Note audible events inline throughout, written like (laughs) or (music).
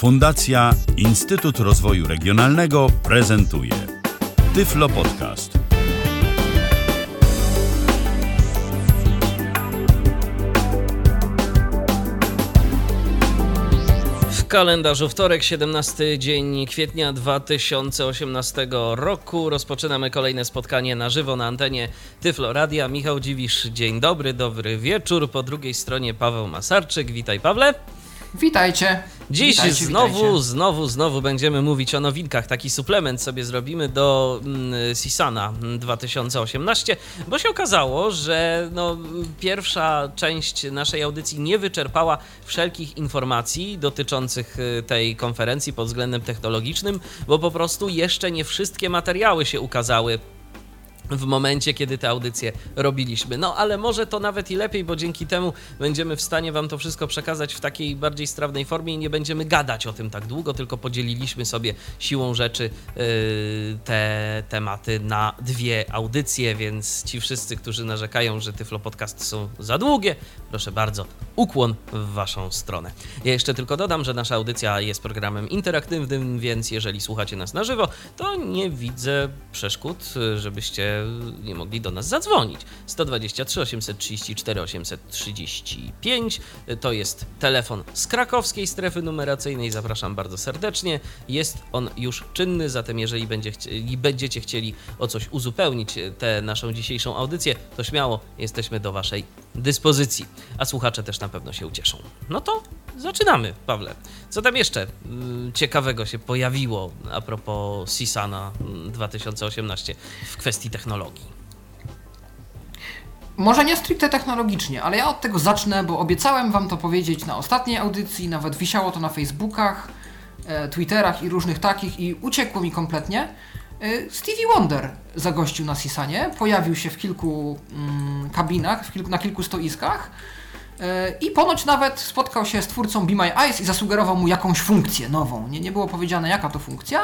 Fundacja Instytut Rozwoju Regionalnego prezentuje Tyflo Podcast. W kalendarzu wtorek, 17 dzień kwietnia 2018 roku. Rozpoczynamy kolejne spotkanie na żywo na antenie Tyflo Radia. Michał Dziwisz, dzień dobry, dobry wieczór. Po drugiej stronie Paweł Masarczyk. Witaj Pawle. Witajcie. Dziś Witajcie, znowu, witajcie. znowu, znowu będziemy mówić o nowinkach. Taki suplement sobie zrobimy do mm, Sisana 2018, bo się okazało, że no, pierwsza część naszej audycji nie wyczerpała wszelkich informacji dotyczących y, tej konferencji pod względem technologicznym, bo po prostu jeszcze nie wszystkie materiały się ukazały w momencie, kiedy te audycje robiliśmy. No ale może to nawet i lepiej, bo dzięki temu będziemy w stanie Wam to wszystko przekazać w takiej bardziej strawnej formie i nie będziemy gadać o tym tak długo, tylko podzieliliśmy sobie siłą rzeczy yy, te tematy na dwie audycje, więc ci wszyscy, którzy narzekają, że Tyflo Podcasty są za długie, proszę bardzo, ukłon w Waszą stronę. Ja jeszcze tylko dodam, że nasza audycja jest programem interaktywnym, więc jeżeli słuchacie nas na żywo, to nie widzę przeszkód, żebyście nie mogli do nas zadzwonić. 123 834 835 to jest telefon z krakowskiej strefy numeracyjnej. Zapraszam bardzo serdecznie. Jest on już czynny, zatem jeżeli będzie chci- będziecie chcieli o coś uzupełnić tę naszą dzisiejszą audycję, to śmiało jesteśmy do Waszej dyspozycji. A słuchacze też na pewno się ucieszą. No to zaczynamy, Pawle. Co tam jeszcze mm, ciekawego się pojawiło a propos Sisana mm, 2018 w kwestii technologii? Może nie stricte technologicznie, ale ja od tego zacznę, bo obiecałem wam to powiedzieć na ostatniej audycji, nawet wisiało to na Facebookach, e, Twitterach i różnych takich i uciekło mi kompletnie. E, Stevie Wonder zagościł na Sisanie, pojawił się w kilku mm, kabinach, w kilku, na kilku stoiskach e, i ponoć nawet spotkał się z twórcą Be My Eyes i zasugerował mu jakąś funkcję nową. Nie, nie było powiedziane jaka to funkcja.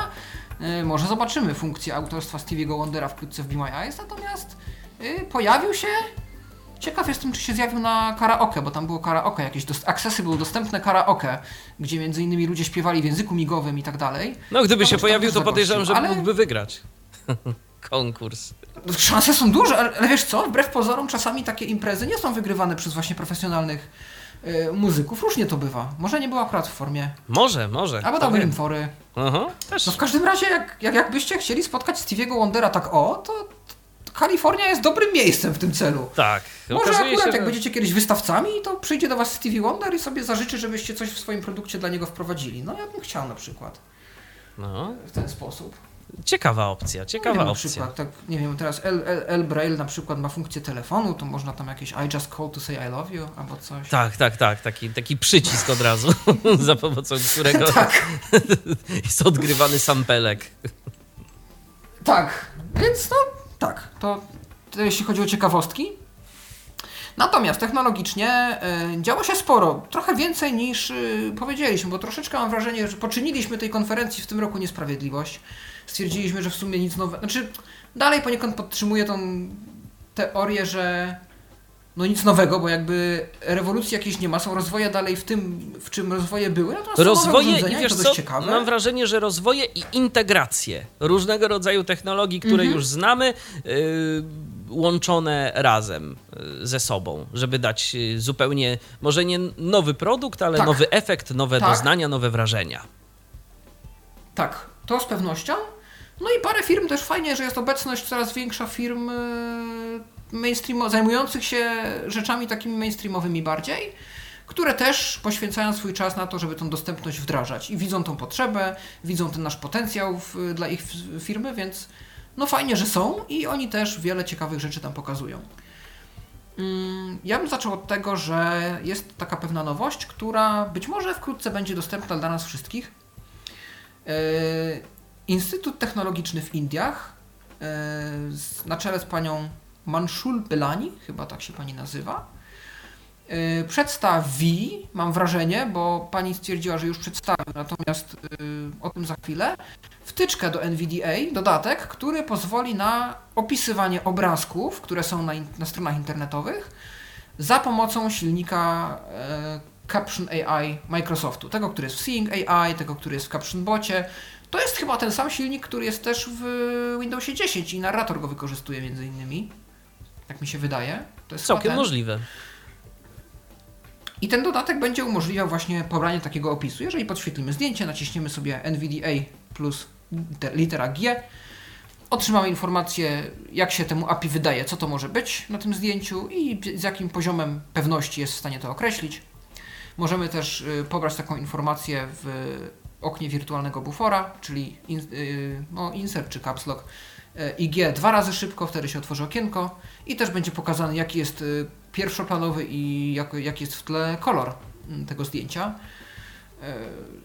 E, Może zobaczymy funkcję autorstwa Stevie'ego Wondera wkrótce w Be My Eyes, natomiast y, pojawił się. Ciekaw jestem, czy się zjawił na karaoke, bo tam było karaoke, jakieś dost- accessible, dostępne karaoke, gdzie między innymi ludzie śpiewali w języku migowym i tak dalej. No, gdyby się pojawił, to podejrzewam, że ale- mógłby wygrać (laughs) konkurs. Szanse są duże, ale, wiesz co, wbrew pozorom czasami takie imprezy nie są wygrywane przez właśnie profesjonalnych y, muzyków. Różnie to bywa. Może nie było akurat w formie. Może, może. Albo dałbym im fory. Aha, też. No w każdym razie, jak, jak, jakbyście chcieli spotkać Stevie'ego Wondera tak o, to Kalifornia jest dobrym miejscem w tym celu. Tak. Może akurat się, jak że- będziecie kiedyś wystawcami, to przyjdzie do was Stevie Wonder i sobie zażyczy, żebyście coś w swoim produkcie dla niego wprowadzili. No ja bym chciał na przykład No, w ten sposób. ciekawa opcja, Nie ciekawa na opcja. przykład, tak, nie wiem, teraz L, L, L Braille na przykład ma funkcję telefonu, to można tam jakieś I just call to say I love you albo coś. Tak, tak, tak, taki, taki przycisk od razu, (laughs) za pomocą (laughs) którego Tak, (laughs) jest odgrywany sampelek. tak, więc no tak, to, to jeśli chodzi o ciekawostki. Natomiast technologicznie y, działo się sporo, trochę więcej niż y, powiedzieliśmy, bo troszeczkę mam wrażenie, że poczyniliśmy tej konferencji w tym roku niesprawiedliwość. Stwierdziliśmy, że w sumie nic nowego. Znaczy, dalej poniekąd podtrzymuję tą teorię, że no nic nowego, bo jakby rewolucji jakiejś nie ma, są rozwoje dalej w tym, w czym rozwoje były. Natomiast Rozwoje, i wiesz co, ciekawe. mam wrażenie, że rozwoje i integracje różnego rodzaju technologii, które Mhm. już znamy, yy, łączone razem yy, ze sobą, żeby dać yy, zupełnie, może nie nowy produkt, ale Tak. nowy efekt, nowe Tak. doznania, nowe wrażenia. Tak, to z pewnością. No i parę firm też fajnie, że jest obecność coraz większa firm e, mainstreamo- zajmujących się rzeczami takimi mainstreamowymi bardziej, które też poświęcają swój czas na to, żeby tą dostępność wdrażać i widzą tą potrzebę, widzą ten nasz potencjał w, dla ich firmy, więc no fajnie, że są i oni też wiele ciekawych rzeczy tam pokazują. Mm, Ja bym zaczął od tego, że jest taka pewna nowość, która być może wkrótce będzie dostępna dla nas wszystkich. E, Instytut Technologiczny w Indiach e, na czele z panią Manshul Belani, chyba tak się pani nazywa, e, przedstawi, mam wrażenie, bo pani stwierdziła, że już przedstawił, natomiast e, o tym za chwilę, wtyczkę do NVDA, dodatek, który pozwoli na opisywanie obrazków, które są na, na stronach internetowych, za pomocą silnika e, Caption AI Microsoftu. Tego, który jest w Seeing AI, tego, który jest w Caption Bocie. To jest chyba ten sam silnik, który jest też w Windowsie 10 i narrator go wykorzystuje między innymi. Jak mi się wydaje. To jest Całkiem możliwe. I ten dodatek będzie umożliwiał właśnie pobranie takiego opisu. Jeżeli podświetlimy zdjęcie, naciśniemy sobie NVDA plus litera G, otrzymamy informację, jak się temu API wydaje, co to może być na tym zdjęciu i z jakim poziomem pewności jest w stanie to określić. Możemy też y, pobrać taką informację w oknie wirtualnego bufora, czyli in, y, no, insert czy caps lock IG dwa razy szybko, wtedy się otworzy okienko i też będzie pokazany jaki jest pierwszoplanowy i jak, jaki jest w tle kolor mm, tego zdjęcia.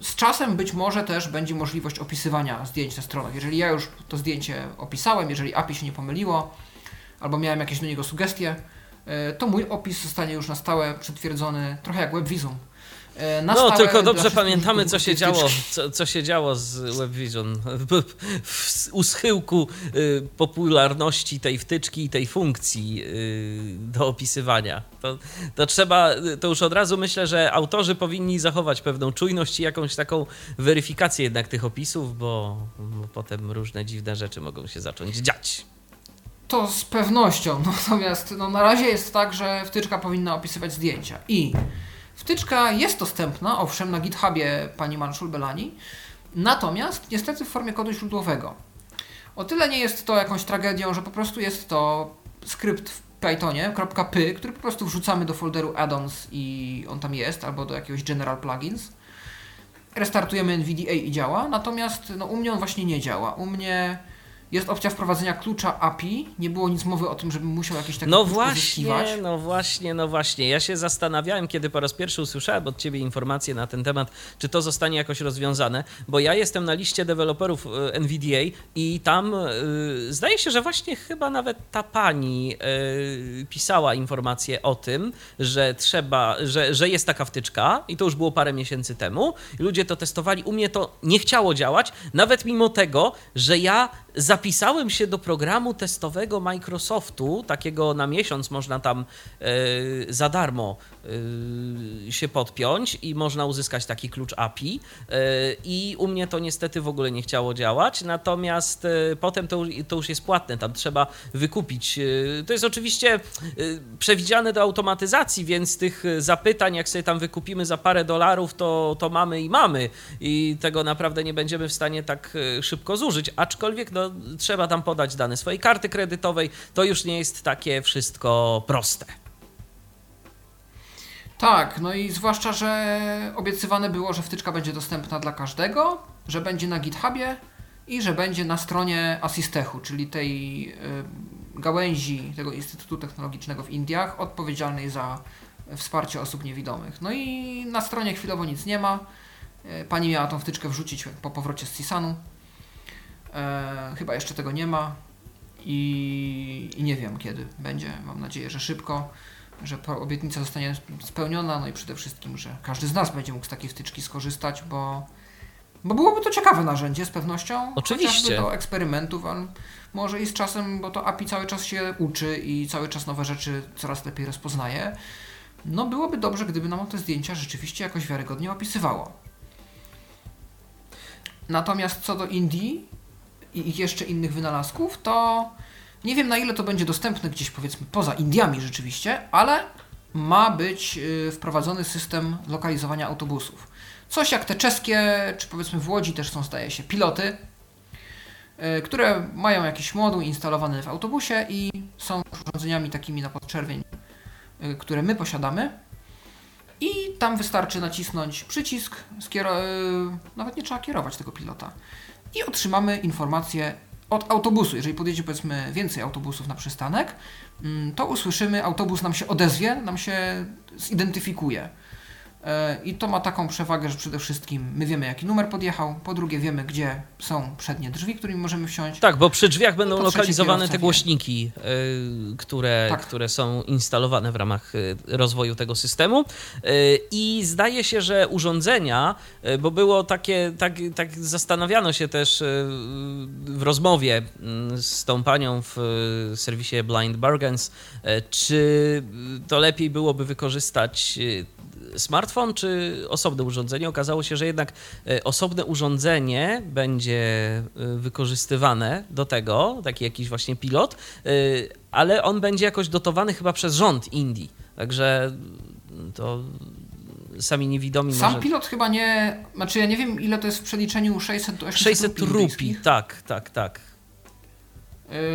Z czasem być może też będzie możliwość opisywania zdjęć na stronach. Jeżeli ja już to zdjęcie opisałem, jeżeli API się nie pomyliło, albo miałem jakieś do niego sugestie, to mój opis zostanie już na stałe przytwierdzony, trochę jak WebVisum. E, no, tylko dobrze pamiętamy, co się działo, co, co się działo z WebVision u schyłku y, popularności tej wtyczki i tej funkcji y, do opisywania. To, to trzeba, to już od razu myślę, że autorzy powinni zachować pewną czujność i jakąś taką weryfikację jednak tych opisów, bo, bo potem różne dziwne rzeczy mogą się zacząć dziać. To z pewnością, (laughs) natomiast no, na razie jest tak, że wtyczka powinna opisywać zdjęcia i Wtyczka jest dostępna, owszem, na GitHubie pani Manszul Belani, natomiast niestety w formie kodu źródłowego. O tyle nie jest to jakąś tragedią, że po prostu jest to skrypt w Pythonie, .py, który po prostu wrzucamy do folderu addons i on tam jest, albo do jakiegoś general plugins. Restartujemy NVDA i działa, natomiast no, u mnie on właśnie nie działa. U mnie jest opcja wprowadzenia klucza API. Nie było nic mowy o tym, żebym musiał jakieś takie no właśnie, No właśnie, no właśnie. Ja się zastanawiałem, kiedy po raz pierwszy usłyszałem od Ciebie informacje na ten temat, czy to zostanie jakoś rozwiązane, bo ja jestem na liście deweloperów e, NVDA i tam yy, zdaje się, że właśnie chyba nawet ta pani yy, pisała informację o tym, że trzeba, że, że jest taka wtyczka i to już było parę miesięcy temu. Ludzie to testowali, u mnie to nie chciało działać, nawet mimo tego, że ja zapisałem się do programu testowego Microsoftu, takiego na miesiąc można tam e, za darmo e, się podpiąć i można uzyskać taki klucz API. E, I u mnie to niestety w ogóle nie chciało działać, natomiast potem to, to już jest płatne, tam trzeba wykupić. To jest oczywiście przewidziane do automatyzacji, więc tych zapytań, jak sobie tam wykupimy za parę dolarów, to, to mamy i mamy. I tego naprawdę nie będziemy w stanie tak szybko zużyć. Aczkolwiek, no, trzeba tam podać dane swojej karty kredytowej. To już nie jest takie wszystko proste. Tak, no i zwłaszcza, że obiecywane było, że wtyczka będzie dostępna dla każdego, że będzie na GitHubie i że będzie na stronie Assistechu, czyli tej y, gałęzi tego Instytutu Technologicznego w Indiach odpowiedzialnej za wsparcie osób niewidomych. No i na stronie chwilowo nic nie ma. Y, pani miała tą wtyczkę wrzucić po powrocie z Cisanu. E, chyba jeszcze tego nie ma i, i, nie wiem kiedy będzie. Mam nadzieję, że szybko, że obietnica zostanie spełniona, no i przede wszystkim, że każdy z nas będzie mógł z takiej wtyczki skorzystać, bo, bo byłoby to ciekawe narzędzie z pewnością. Oczywiście. do eksperymentów, ale może i z czasem, bo to API cały czas się uczy i cały czas nowe rzeczy coraz lepiej rozpoznaje. No byłoby dobrze, gdyby nam te zdjęcia rzeczywiście jakoś wiarygodnie opisywało. Natomiast co do Indii, i jeszcze innych wynalazków, to nie wiem na ile to będzie dostępne gdzieś powiedzmy poza Indiami rzeczywiście, ale ma być y, wprowadzony system lokalizowania autobusów. Coś jak te czeskie, czy powiedzmy w Łodzi też są zdaje się piloty, y, które mają jakiś moduł instalowany w autobusie i są urządzeniami takimi na podczerwień, y, które my posiadamy. I tam wystarczy nacisnąć przycisk, nawet nie trzeba kierować tego pilota i otrzymamy informację od autobusu. Jeżeli podjedzie powiedzmy więcej autobusów na przystanek, mm, to usłyszymy, autobus nam się odezwie, nam się zidentyfikuje. E, I to ma taką przewagę, że przede wszystkim my wiemy, jaki numer podjechał, po drugie wiemy, gdzie są przednie drzwi, którymi możemy wsiąść. Tak, bo przy drzwiach będą lokalizowane te głośniki, yy, które, tak. które są instalowane w ramach e, rozwoju tego systemu. I zdaje się, że urządzenia, bo było takie, tak, tak zastanawiano się też w rozmowie mm, z tą panią w serwisie Blind Bargains, czy to lepiej byłoby wykorzystać smartfon czy osobne urządzenie. Okazało się, że jednak osobne urządzenie będzie wykorzystywane do tego, taki jakiś właśnie pilot, ale on będzie jakoś dotowany chyba przez rząd Indii. Także to sami niewidomi. Sam może... pilot chyba nie. Znaczy, ja nie wiem, ile to jest w przeliczeniu 600 do 800 600 rupii. Tak, tak, tak.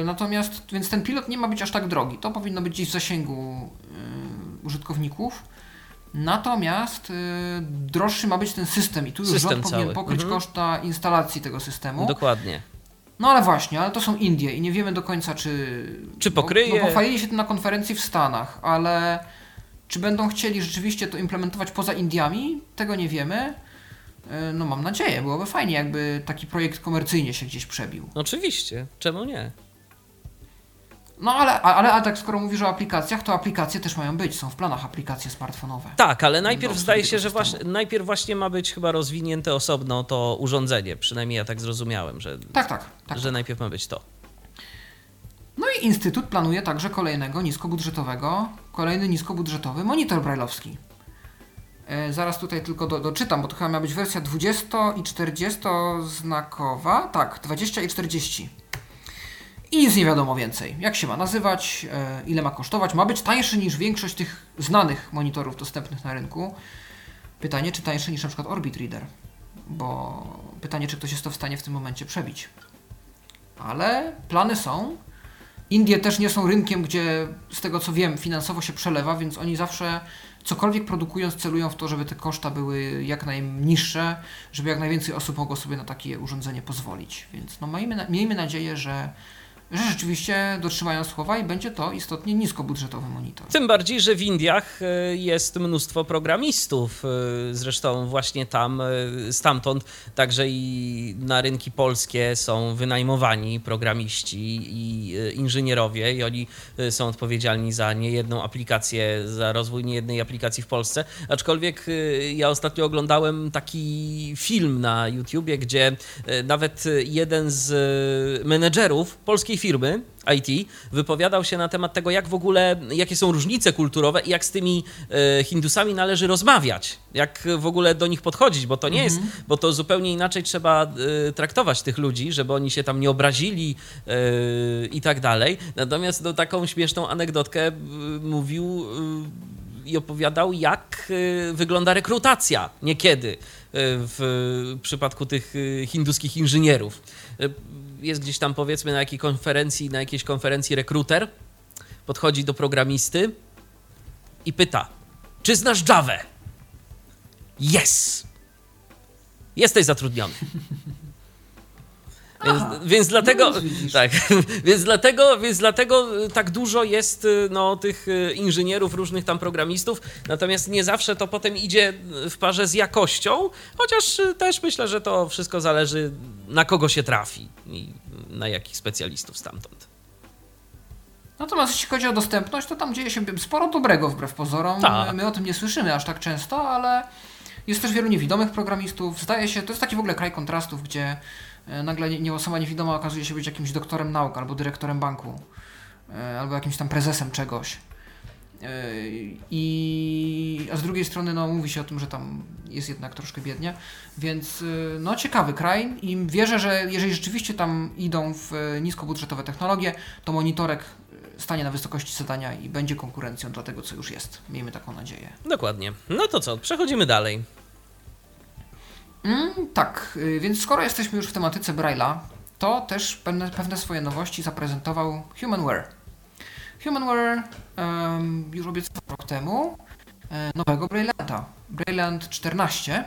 Y, natomiast, więc ten pilot nie ma być aż tak drogi. To powinno być gdzieś w zasięgu y, użytkowników. Natomiast y, droższy ma być ten system i tu już system rząd powinien pokryć mhm. koszta instalacji tego systemu. Dokładnie. No ale właśnie, ale to są Indie i nie wiemy do końca, czy. Czy pokryje. Bo, no pochwalili się tym na konferencji w Stanach, ale czy będą chcieli rzeczywiście to implementować poza Indiami? Tego nie wiemy. E, no mam nadzieję, byłoby fajnie, jakby taki projekt komercyjnie się gdzieś przebił. Oczywiście, czemu nie? No ale, ale, ale tak skoro mówisz o aplikacjach, to aplikacje też mają być, są w planach aplikacje smartfonowe. Tak, ale najpierw zdaje się, że właśnie, najpierw właśnie ma być chyba rozwinięte osobno to urządzenie, przynajmniej ja tak zrozumiałem, że, tak, tak, tak, że tak. najpierw ma być to. No i Instytut planuje także kolejnego niskobudżetowego, kolejny niskobudżetowy monitor brajlowski. E, zaraz tutaj tylko do, doczytam, bo to chyba miała być wersja 20 i 40 znakowa. Tak, 20 i 40. I nic nie wiadomo więcej. Jak się ma nazywać, e, ile ma kosztować. Ma być tańszy niż większość tych znanych monitorów dostępnych na rynku. Pytanie, czy tańszy niż na przykład Orbit Reader. Bo pytanie, czy ktoś jest to w stanie w tym momencie przebić. Ale plany są. Indie też nie są rynkiem, gdzie z tego co wiem finansowo się przelewa, więc oni zawsze cokolwiek produkując celują w to, żeby te koszta były jak najniższe, żeby jak najwięcej osób mogło sobie na takie urządzenie pozwolić. Więc no miejmy, miejmy nadzieję, że że rzeczywiście dotrzymają słowa i będzie to istotnie niskobudżetowy monitor. Tym bardziej, że w Indiach e, jest mnóstwo programistów. E, zresztą właśnie tam, e, stamtąd także i na rynki polskie są wynajmowani programiści i inżynierowie i oni są odpowiedzialni za niejedną aplikację, za rozwój niejednej aplikacji w Polsce. Aczkolwiek ja ostatnio oglądałem taki film na YouTubie, gdzie nawet jeden z menedżerów polskiej firmy IT wypowiadał się na temat tego, jak w ogóle, jakie są różnice kulturowe i jak z tymi e, Hindusami należy rozmawiać, jak w ogóle do nich podchodzić, bo to nie jest, mhm. bo to zupełnie inaczej trzeba e, traktować tych ludzi, żeby oni się tam nie obrazili e, i tak dalej. Natomiast no, taką śmieszną anegdotkę mówił i opowiadał, jak wygląda rekrutacja niekiedy w przypadku tych hinduskich inżynierów jest gdzieś tam powiedzmy na jakiej konferencji, na jakiejś konferencji rekruter, podchodzi do programisty i pyta, czy znasz Java? Yes! Jesteś zatrudniony. Więc, więc, dlatego, no, tak, (laughs) więc dlatego, więc dlatego tak dużo jest no, tych e, inżynierów, różnych tam programistów, natomiast nie zawsze to potem idzie w parze z jakością, chociaż też myślę, że to wszystko zależy na kogo się trafi i na jakich specjalistów stamtąd. Natomiast jeśli chodzi o dostępność, to tam dzieje się sporo dobrego wbrew pozorom. Tak. My o tym nie słyszymy aż tak często, ale jest też wielu niewidomych programistów. Zdaje się, to jest taki w ogóle kraj kontrastów, gdzie nagle nie, osoba niewidoma okazuje się być jakimś doktorem nauk albo dyrektorem banku, e, albo jakimś tam prezesem czegoś. E, I, a z drugiej strony no, mówi się o tym, że tam jest jednak troszkę biednie, więc no ciekawy kraj i wierzę, że jeżeli rzeczywiście tam idą w niskobudżetowe technologie, to monitorek stanie na wysokości zadania i będzie konkurencją dla tego, co już jest. Miejmy taką nadzieję. Dokładnie. No to co, przechodzimy dalej. Mm, tak, y, więc skoro jesteśmy już w tematyce Braille'a, to też pewne, pewne swoje nowości zaprezentował Humanware. Humanware um, już obiecywał rok temu e, nowego Braillanta. Braillant 14.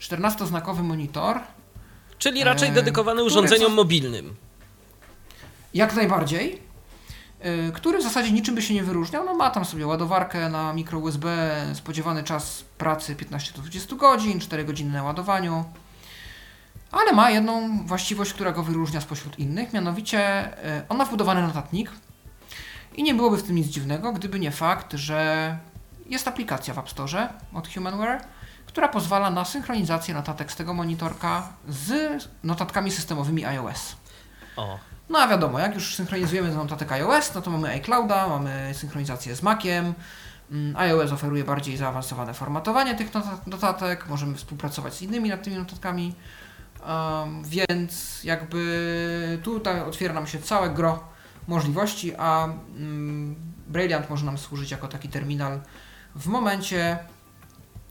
14-znakowy monitor. Czyli raczej e, dedykowany urządzeniom mobilnym. Jak najbardziej. Y, który w zasadzie niczym by się nie wyróżniał. No ma tam sobie ładowarkę na mikro USB, spodziewany czas pracy 15 do 20 godzin, 4 godziny na ładowaniu. Ale ma jedną właściwość, która go wyróżnia spośród innych, mianowicie y, on ma wbudowany notatnik i nie byłoby w tym nic dziwnego, gdyby nie fakt, że jest aplikacja w App Store od Humanware, która pozwala na synchronizację notatek z tego monitorka z notatkami systemowymi iOS. O. No a wiadomo, jak już synchronizujemy z notatek iOS, no to mamy iClouda, mamy synchronizację z Maciem, Mm, iOS oferuje bardziej zaawansowane formatowanie tych notatek, możemy współpracować z innymi nad tymi notatkami, um, więc jakby tutaj otwiera nam się całe gro możliwości, a um, Brilliant może nam służyć jako taki terminal w momencie,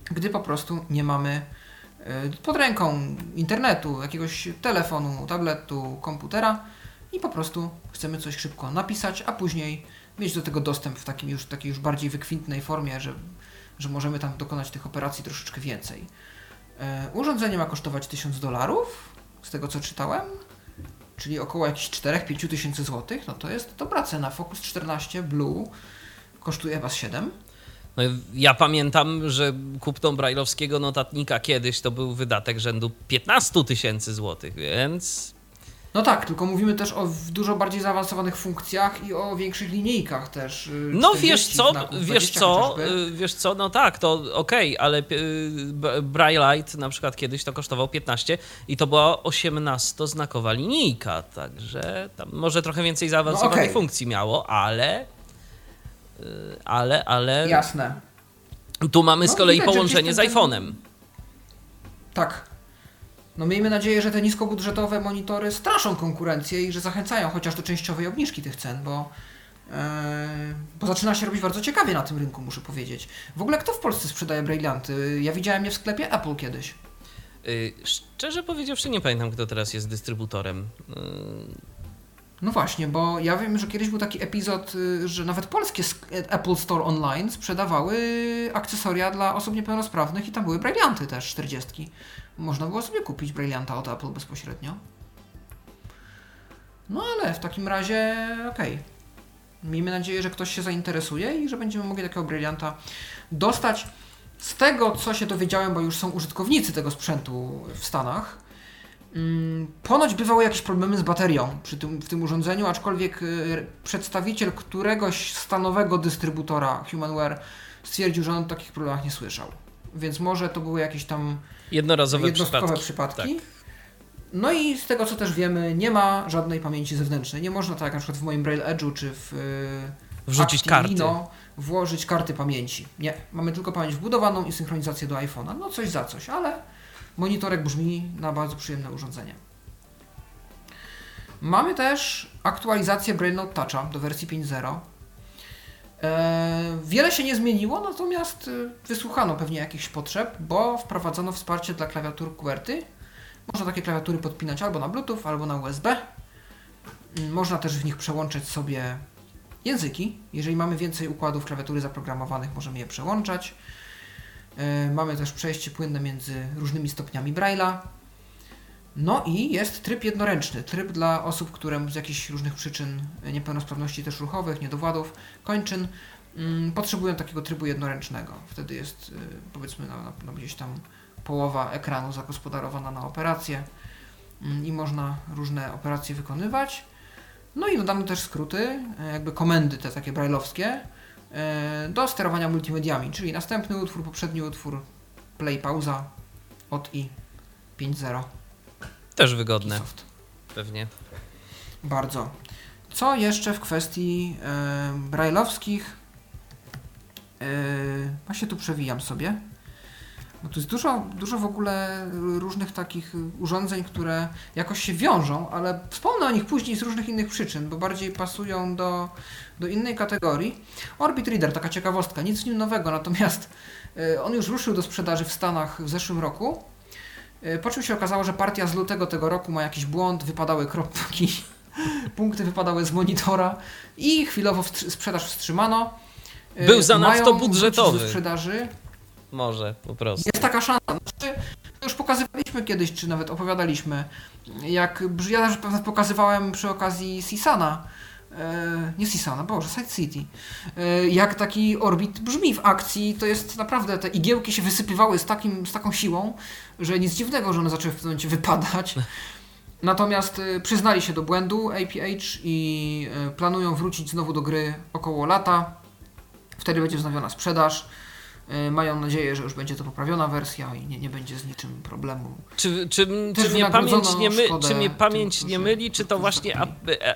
gdy po prostu nie mamy e, pod ręką internetu, jakiegoś telefonu, tabletu, komputera i po prostu chcemy coś szybko napisać, a później mieć do tego dostęp w takim już, takiej już bardziej wykwintnej formie, że, że możemy tam dokonać tych operacji troszeczkę więcej. E, urządzenie ma kosztować 1000 dolarów, z tego co czytałem, czyli około jakichś 4-5 tysięcy złotych, no to jest dobra cena. Focus 14 Blue kosztuje Was 7. No, ja pamiętam, że kupną brajlowskiego notatnika kiedyś to był wydatek rzędu 15 tysięcy złotych, więc no tak, tylko mówimy też o dużo bardziej zaawansowanych funkcjach i o większych linijkach też. Y, no wiesz co, znaków, wiesz co, y, wiesz co, no tak, to okej, okay, ale y, Braillite na przykład kiedyś to kosztował 15 i to była 18-znakowa linijka, także tam może trochę więcej zaawansowanych no okay. funkcji miało, ale ale, ale... Jasne. Tu mamy no, z kolei połączenie z iPhone'em. Tak, no miejmy nadzieję, że te niskobudżetowe monitory straszą konkurencję i że zachęcają chociaż do częściowej obniżki tych cen, bo, e, bo zaczyna się robić bardzo ciekawie na tym rynku, muszę powiedzieć. W ogóle kto w Polsce sprzedaje Brailleanty? Ja widziałem je w sklepie Apple kiedyś. Yy, szczerze powiedziawszy, nie pamiętam, kto teraz jest dystrybutorem. Yy... No właśnie, bo ja wiem, że kiedyś był taki epizod, y, że nawet polskie Apple Store Online sprzedawały akcesoria dla osób niepełnosprawnych i tam były Brailleanty też 40 można było sobie kupić Brillianta od Apple bezpośrednio. No ale w takim razie okej. Okay. Miejmy nadzieję, że ktoś się zainteresuje i że będziemy mogli takiego Brillianta dostać. Z tego, co się dowiedziałem, bo już są użytkownicy tego sprzętu w Stanach, ponoć bywały jakieś problemy z baterią przy tym, w tym urządzeniu, aczkolwiek y, przedstawiciel któregoś stanowego dystrybutora Humanware stwierdził, że on o takich problemach nie słyszał. Więc może to były jakieś tam Jednorazowe jednostkowe przypadki. przypadki. Tak. No i z tego co też wiemy, nie ma żadnej pamięci zewnętrznej. Nie można tak jak na przykład w moim Braille Edge'u czy w y, wrzucić karty. włożyć karty pamięci. Nie, mamy tylko pamięć wbudowaną i synchronizację do iPhone'a. No coś za coś, ale monitorek brzmi na bardzo przyjemne urządzenie. Mamy też aktualizację Braille Note Toucha do wersji 5.0. E, wiele się nie zmieniło, natomiast y, wysłuchano pewnie jakichś potrzeb, bo wprowadzono wsparcie dla klawiatur QWERTY. Można takie klawiatury podpinać albo na Bluetooth, albo na USB. Mm, można też w nich przełączać sobie języki. Jeżeli mamy więcej układów klawiatury zaprogramowanych, możemy je przełączać. E, mamy też przejście płynne między różnymi stopniami Braille'a. No i jest tryb jednoręczny, tryb dla osób, które z jakichś różnych przyczyn, niepełnosprawności też ruchowych, niedowładów, kończyn, mm, potrzebują takiego trybu jednoręcznego. Wtedy jest y, powiedzmy no, no, gdzieś tam połowa ekranu zagospodarowana na operację mm, i można różne operacje wykonywać. No i dodano też skróty, e, jakby komendy te takie brajlowskie e, do sterowania multimediami, czyli następny utwór, poprzedni utwór, play, pauza, od i 5.0. Też wygodne. Soft. Pewnie. Bardzo. Co jeszcze w kwestii e, brajlowskich? E, właśnie tu przewijam sobie. Bo tu jest dużo, dużo w ogóle różnych takich urządzeń, które jakoś się wiążą, ale wspomnę o nich później z różnych innych przyczyn, bo bardziej pasują do, do innej kategorii. Orbit Reader, taka ciekawostka, nic z nim nowego, natomiast e, on już ruszył do sprzedaży w Stanach w zeszłym roku E, po czym się okazało, że partia z lutego tego roku ma jakiś błąd, wypadały kropki, (laughs) punkty wypadały z monitora i chwilowo sprzedaż wstrzymano. E, Był zanadto budżetowy. Sprzedaży. Może, po prostu. Jest taka szansa. Znaczy, już pokazywaliśmy kiedyś, czy nawet opowiadaliśmy, jak ja też pokazywałem przy okazji Sisana, nie Sisana, boże, Side City. E, jak taki orbit brzmi w akcji, to jest naprawdę, te igiełki się wysypywały z, takim, z taką siłą, że nic dziwnego, że one zaczęły w tym momencie wypadać. (laughs) Natomiast e, przyznali się do błędu APH i planują wrócić znowu do gry około lata. Wtedy będzie wznowiona sprzedaż. E, mają nadzieję, że już będzie to poprawiona wersja i nie, nie będzie z niczym problemu. Czy, czy, czy, mnie pamięć nie my, czy mnie pamięć tym, nie myli, czy to właśnie.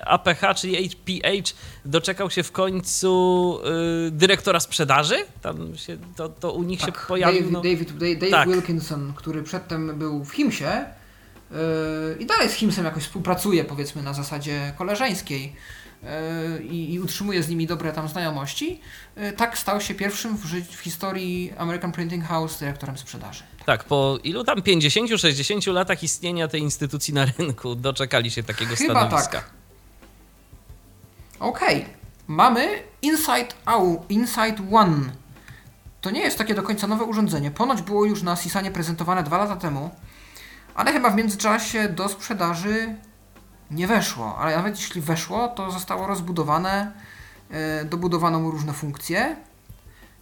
APH, czyli HPH doczekał się w końcu y, dyrektora sprzedaży? Tam się, to, to u nich się pojawił. David, no. David, Dave, Dave Tak. Wilkinson, który przedtem był w Himsie yy, i dalej z Himsem jakoś współpracuje, powiedzmy na zasadzie koleżeńskiej i, i utrzymuje z nimi dobre tam znajomości, yy, tak stał się pierwszym w, w historii American Printing House dyrektorem sprzedaży. Tak, po ilu tam 50-60 latach istnienia tej instytucji na rynku doczekali się takiego Chyba stanowiska. tak. Okej, mamy Insight, Au, Insight One. To nie jest takie do końca nowe urządzenie. Ponoć było już na Sisanie prezentowane dwa lata temu, ale chyba w międzyczasie do sprzedaży nie weszło. Ale nawet jeśli weszło, to zostało rozbudowane, e, dobudowano mu różne funkcje.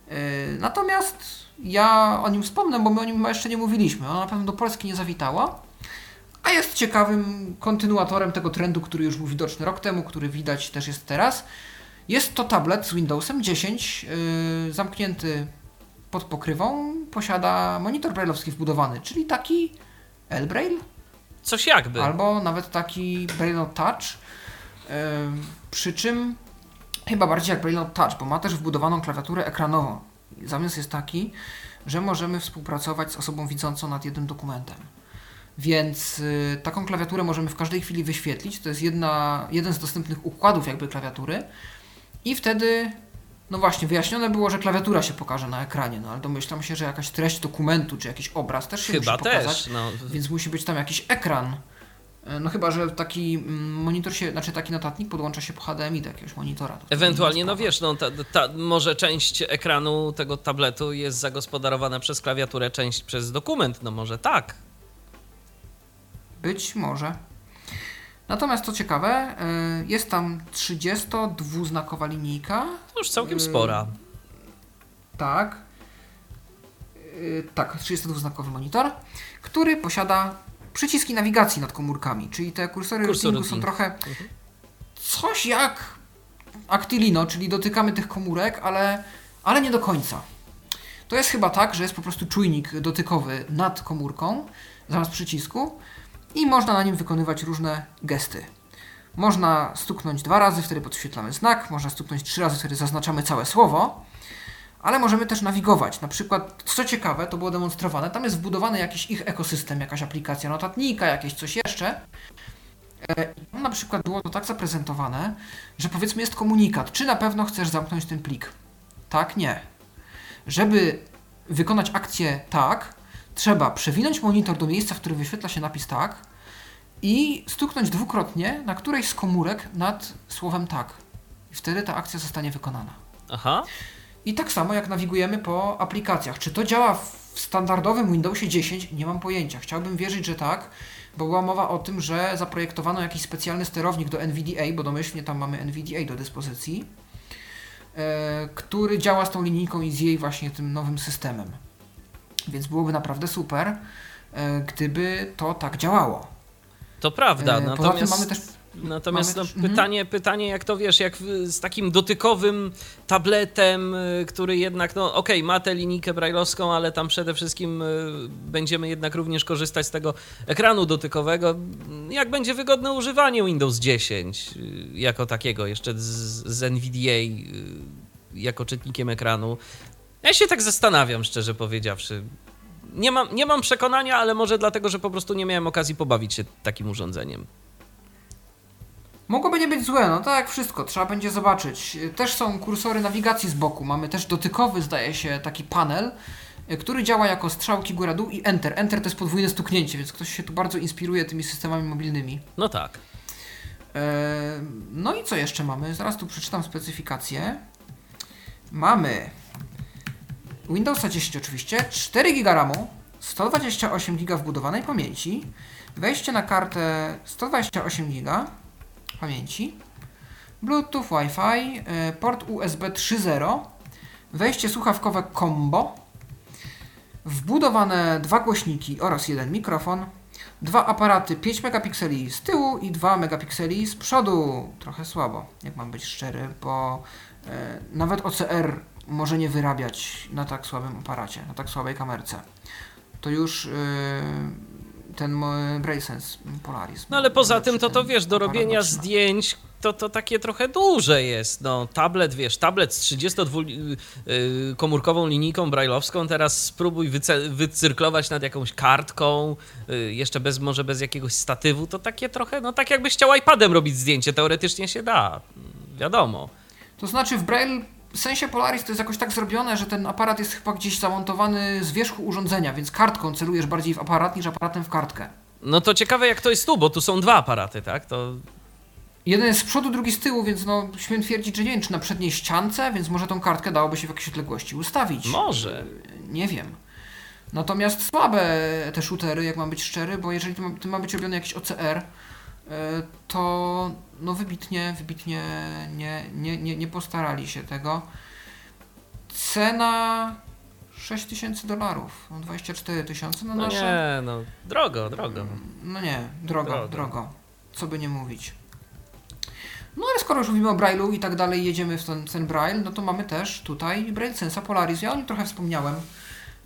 E, Natomiast ja o nim wspomnę, bo my o nim jeszcze nie mówiliśmy. Ono na pewno do Polski nie zawitało. A jest ciekawym kontynuatorem tego trendu, który już był widoczny rok temu, który widać też jest teraz. Jest to tablet z Windowsem 10, yy, zamknięty pod pokrywą, posiada monitor brailleowski wbudowany, czyli taki L-Braille, Coś jakby. albo nawet taki Braille Touch, przy czym chyba bardziej jak Braille Touch, bo ma też wbudowaną klawiaturę ekranową. Zamysł jest taki, że możemy współpracować z osobą widzącą nad jednym dokumentem. Więc y, taką klawiaturę możemy w każdej chwili wyświetlić. To jest jedna, jeden z dostępnych układów jakby klawiatury. I wtedy, no właśnie, wyjaśnione było, że klawiatura się pokaże na ekranie, no ale domyślam się, że jakaś treść dokumentu czy jakiś obraz też się Chyba musi pokazać. też. No. Więc musi być tam jakiś ekran. E, No chyba, że taki mm, monitor się, znaczy taki notatnik podłącza się po HDMI do jakiegoś monitora. Ewentualnie, no wiesz, no, ta, ta, może część ekranu tego tabletu jest zagospodarowana przez klawiaturę, część przez dokument. No może tak. Być może. Natomiast co ciekawe, y, jest tam 32-znakowa linijka. To już całkiem spora. Tak. Y, Tak, 32-znakowy monitor, który posiada przyciski nawigacji nad komórkami, czyli te kursory Kursor routingu są trochę Mhm. coś jak Actilino, czyli dotykamy tych komórek, ale, ale nie do końca. To jest chyba tak, że jest po prostu czujnik dotykowy nad komórką zamiast przycisku i można na nim wykonywać różne gesty. Można stuknąć dwa razy, wtedy podświetlamy znak, można stuknąć trzy razy, wtedy zaznaczamy całe słowo, ale możemy też nawigować. Na przykład, co ciekawe, to było demonstrowane, tam jest wbudowany jakiś ich ekosystem, jakaś aplikacja notatnika, jakieś coś jeszcze. E, i na przykład było to tak zaprezentowane, że powiedzmy jest komunikat, czy na pewno chcesz zamknąć ten plik? Tak, nie. Żeby wykonać akcję tak, trzeba przewinąć monitor do miejsca, w którym wyświetla się napis tak i stuknąć dwukrotnie na którejś z komórek nad słowem tak. I wtedy ta akcja zostanie wykonana. Aha. I tak samo jak nawigujemy po aplikacjach. Czy to działa w standardowym Windowsie 10? Nie mam pojęcia. Chciałbym wierzyć, że tak, bo była mowa o tym, że zaprojektowano jakiś specjalny sterownik do NVDA, bo domyślnie tam mamy NVDA do dyspozycji, e, który działa z tą linijką i z jej właśnie tym nowym systemem. Więc byłoby naprawdę super, e, gdyby to tak działało. To prawda. E, Natomiast, mamy też natomiast no, też- mhm. pytanie, pytanie, jak to wiesz, jak z takim dotykowym tabletem, y, który jednak, no okej, ma tę linijkę brajlowską, ale tam przede wszystkim będziemy jednak również korzystać z tego ekranu dotykowego. Jak będzie wygodne używanie Windows 10 y, jako takiego, jeszcze z, z NVDA jako czytnikiem ekranu. Ja się tak zastanawiam, szczerze powiedziawszy. Nie mam, nie mam przekonania, ale może dlatego, że po prostu nie miałem okazji pobawić się takim urządzeniem. Mogłoby nie być złe, no tak jak wszystko, trzeba będzie zobaczyć. Też są kursory nawigacji z boku, mamy też dotykowy, zdaje się, taki panel, który działa jako strzałki góra-dół i Enter. Enter to jest podwójne stuknięcie, więc ktoś się tu bardzo inspiruje tymi systemami mobilnymi. No tak. E, No i co jeszcze mamy? Zaraz tu przeczytam specyfikację. Mamy Windowsa 10 oczywiście, 4 GB RAMu, 128 GB wbudowanej pamięci, wejście na kartę 128 GB pamięci, Bluetooth, Wi-Fi, e, port USB 3.0, wejście słuchawkowe combo, wbudowane dwa głośniki oraz jeden mikrofon, dwa aparaty 5 megapikseli z tyłu i 2 megapikseli z przodu. Trochę słabo, jak mam być szczery, bo e, nawet OCR może nie wyrabiać na tak słabym aparacie, na tak słabej kamerce. To już yy, ten BraceSense Polaris. No ale poza tym to to ten wiesz, do robienia zdjęć to, to takie trochę duże jest. No, tablet, wiesz, tablet z 32 y, komórkową linijką brajlowską, teraz spróbuj wycyrklować nad jakąś kartką, y, jeszcze bez, może bez jakiegoś statywu, to takie trochę, no tak jakbyś chciał iPadem robić zdjęcie, teoretycznie się da, wiadomo. To znaczy w Braille sensie Polaris to jest jakoś tak zrobione, że ten aparat jest chyba gdzieś zamontowany z wierzchu urządzenia, więc kartką celujesz bardziej w aparat niż aparatem w kartkę. No to ciekawe jak to jest tu, bo tu są dwa aparaty, tak? To Jeden jest z przodu, drugi z tyłu, więc no śmiem twierdzić, że nie wiem, czy na przedniej ściance, więc może tą kartkę dałoby się w jakiejś odległości ustawić. może. Nie wiem. Natomiast słabe te shootery, jak mam być szczery, bo jeżeli to ma, to ma być robiony jakiś OCR, to no wybitnie, wybitnie nie, nie, nie, nie postarali się tego. Cena 6 tysięcy dolarów, no 24 tysiące na No nasze. nie, no drogo, drogo. No nie, drogo, Drogo. drogo. Co by nie mówić. No ale skoro już mówimy o Braille'u i tak dalej, jedziemy w ten, ten Braille, no to mamy też tutaj Braille Sensa Polaris. Ja o nim trochę wspomniałem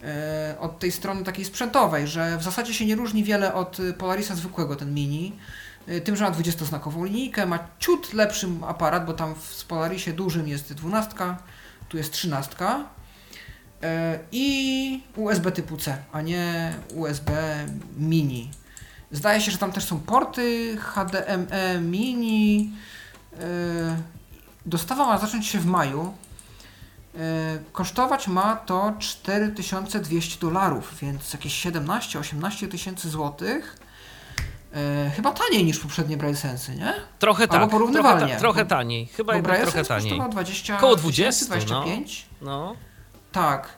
e, od tej strony takiej sprzętowej, że w zasadzie się nie różni wiele od Polarisa zwykłego, ten mini. E, Tym, że ma 20-znakową linijkę, ma ciut lepszy aparat, bo tam w Polarisie dużym jest 12, tu jest 13 e, i USB typu C, a nie USB mini. Zdaje się, że tam też są porty HDME mini. Yy, Dostawa ma zacząć się w maju. Kosztować ma to 4200 dolarów, więc jakieś 17-18 tysięcy złotych. Yy, Chyba taniej niż poprzednie Braille Sensy, nie? Trochę Albo tak, porównywalnie, trochę, ta, trochę taniej, chyba Bo trochę taniej. kosztował 20 Koło tysięcy, 20, no. 25. No. Tak.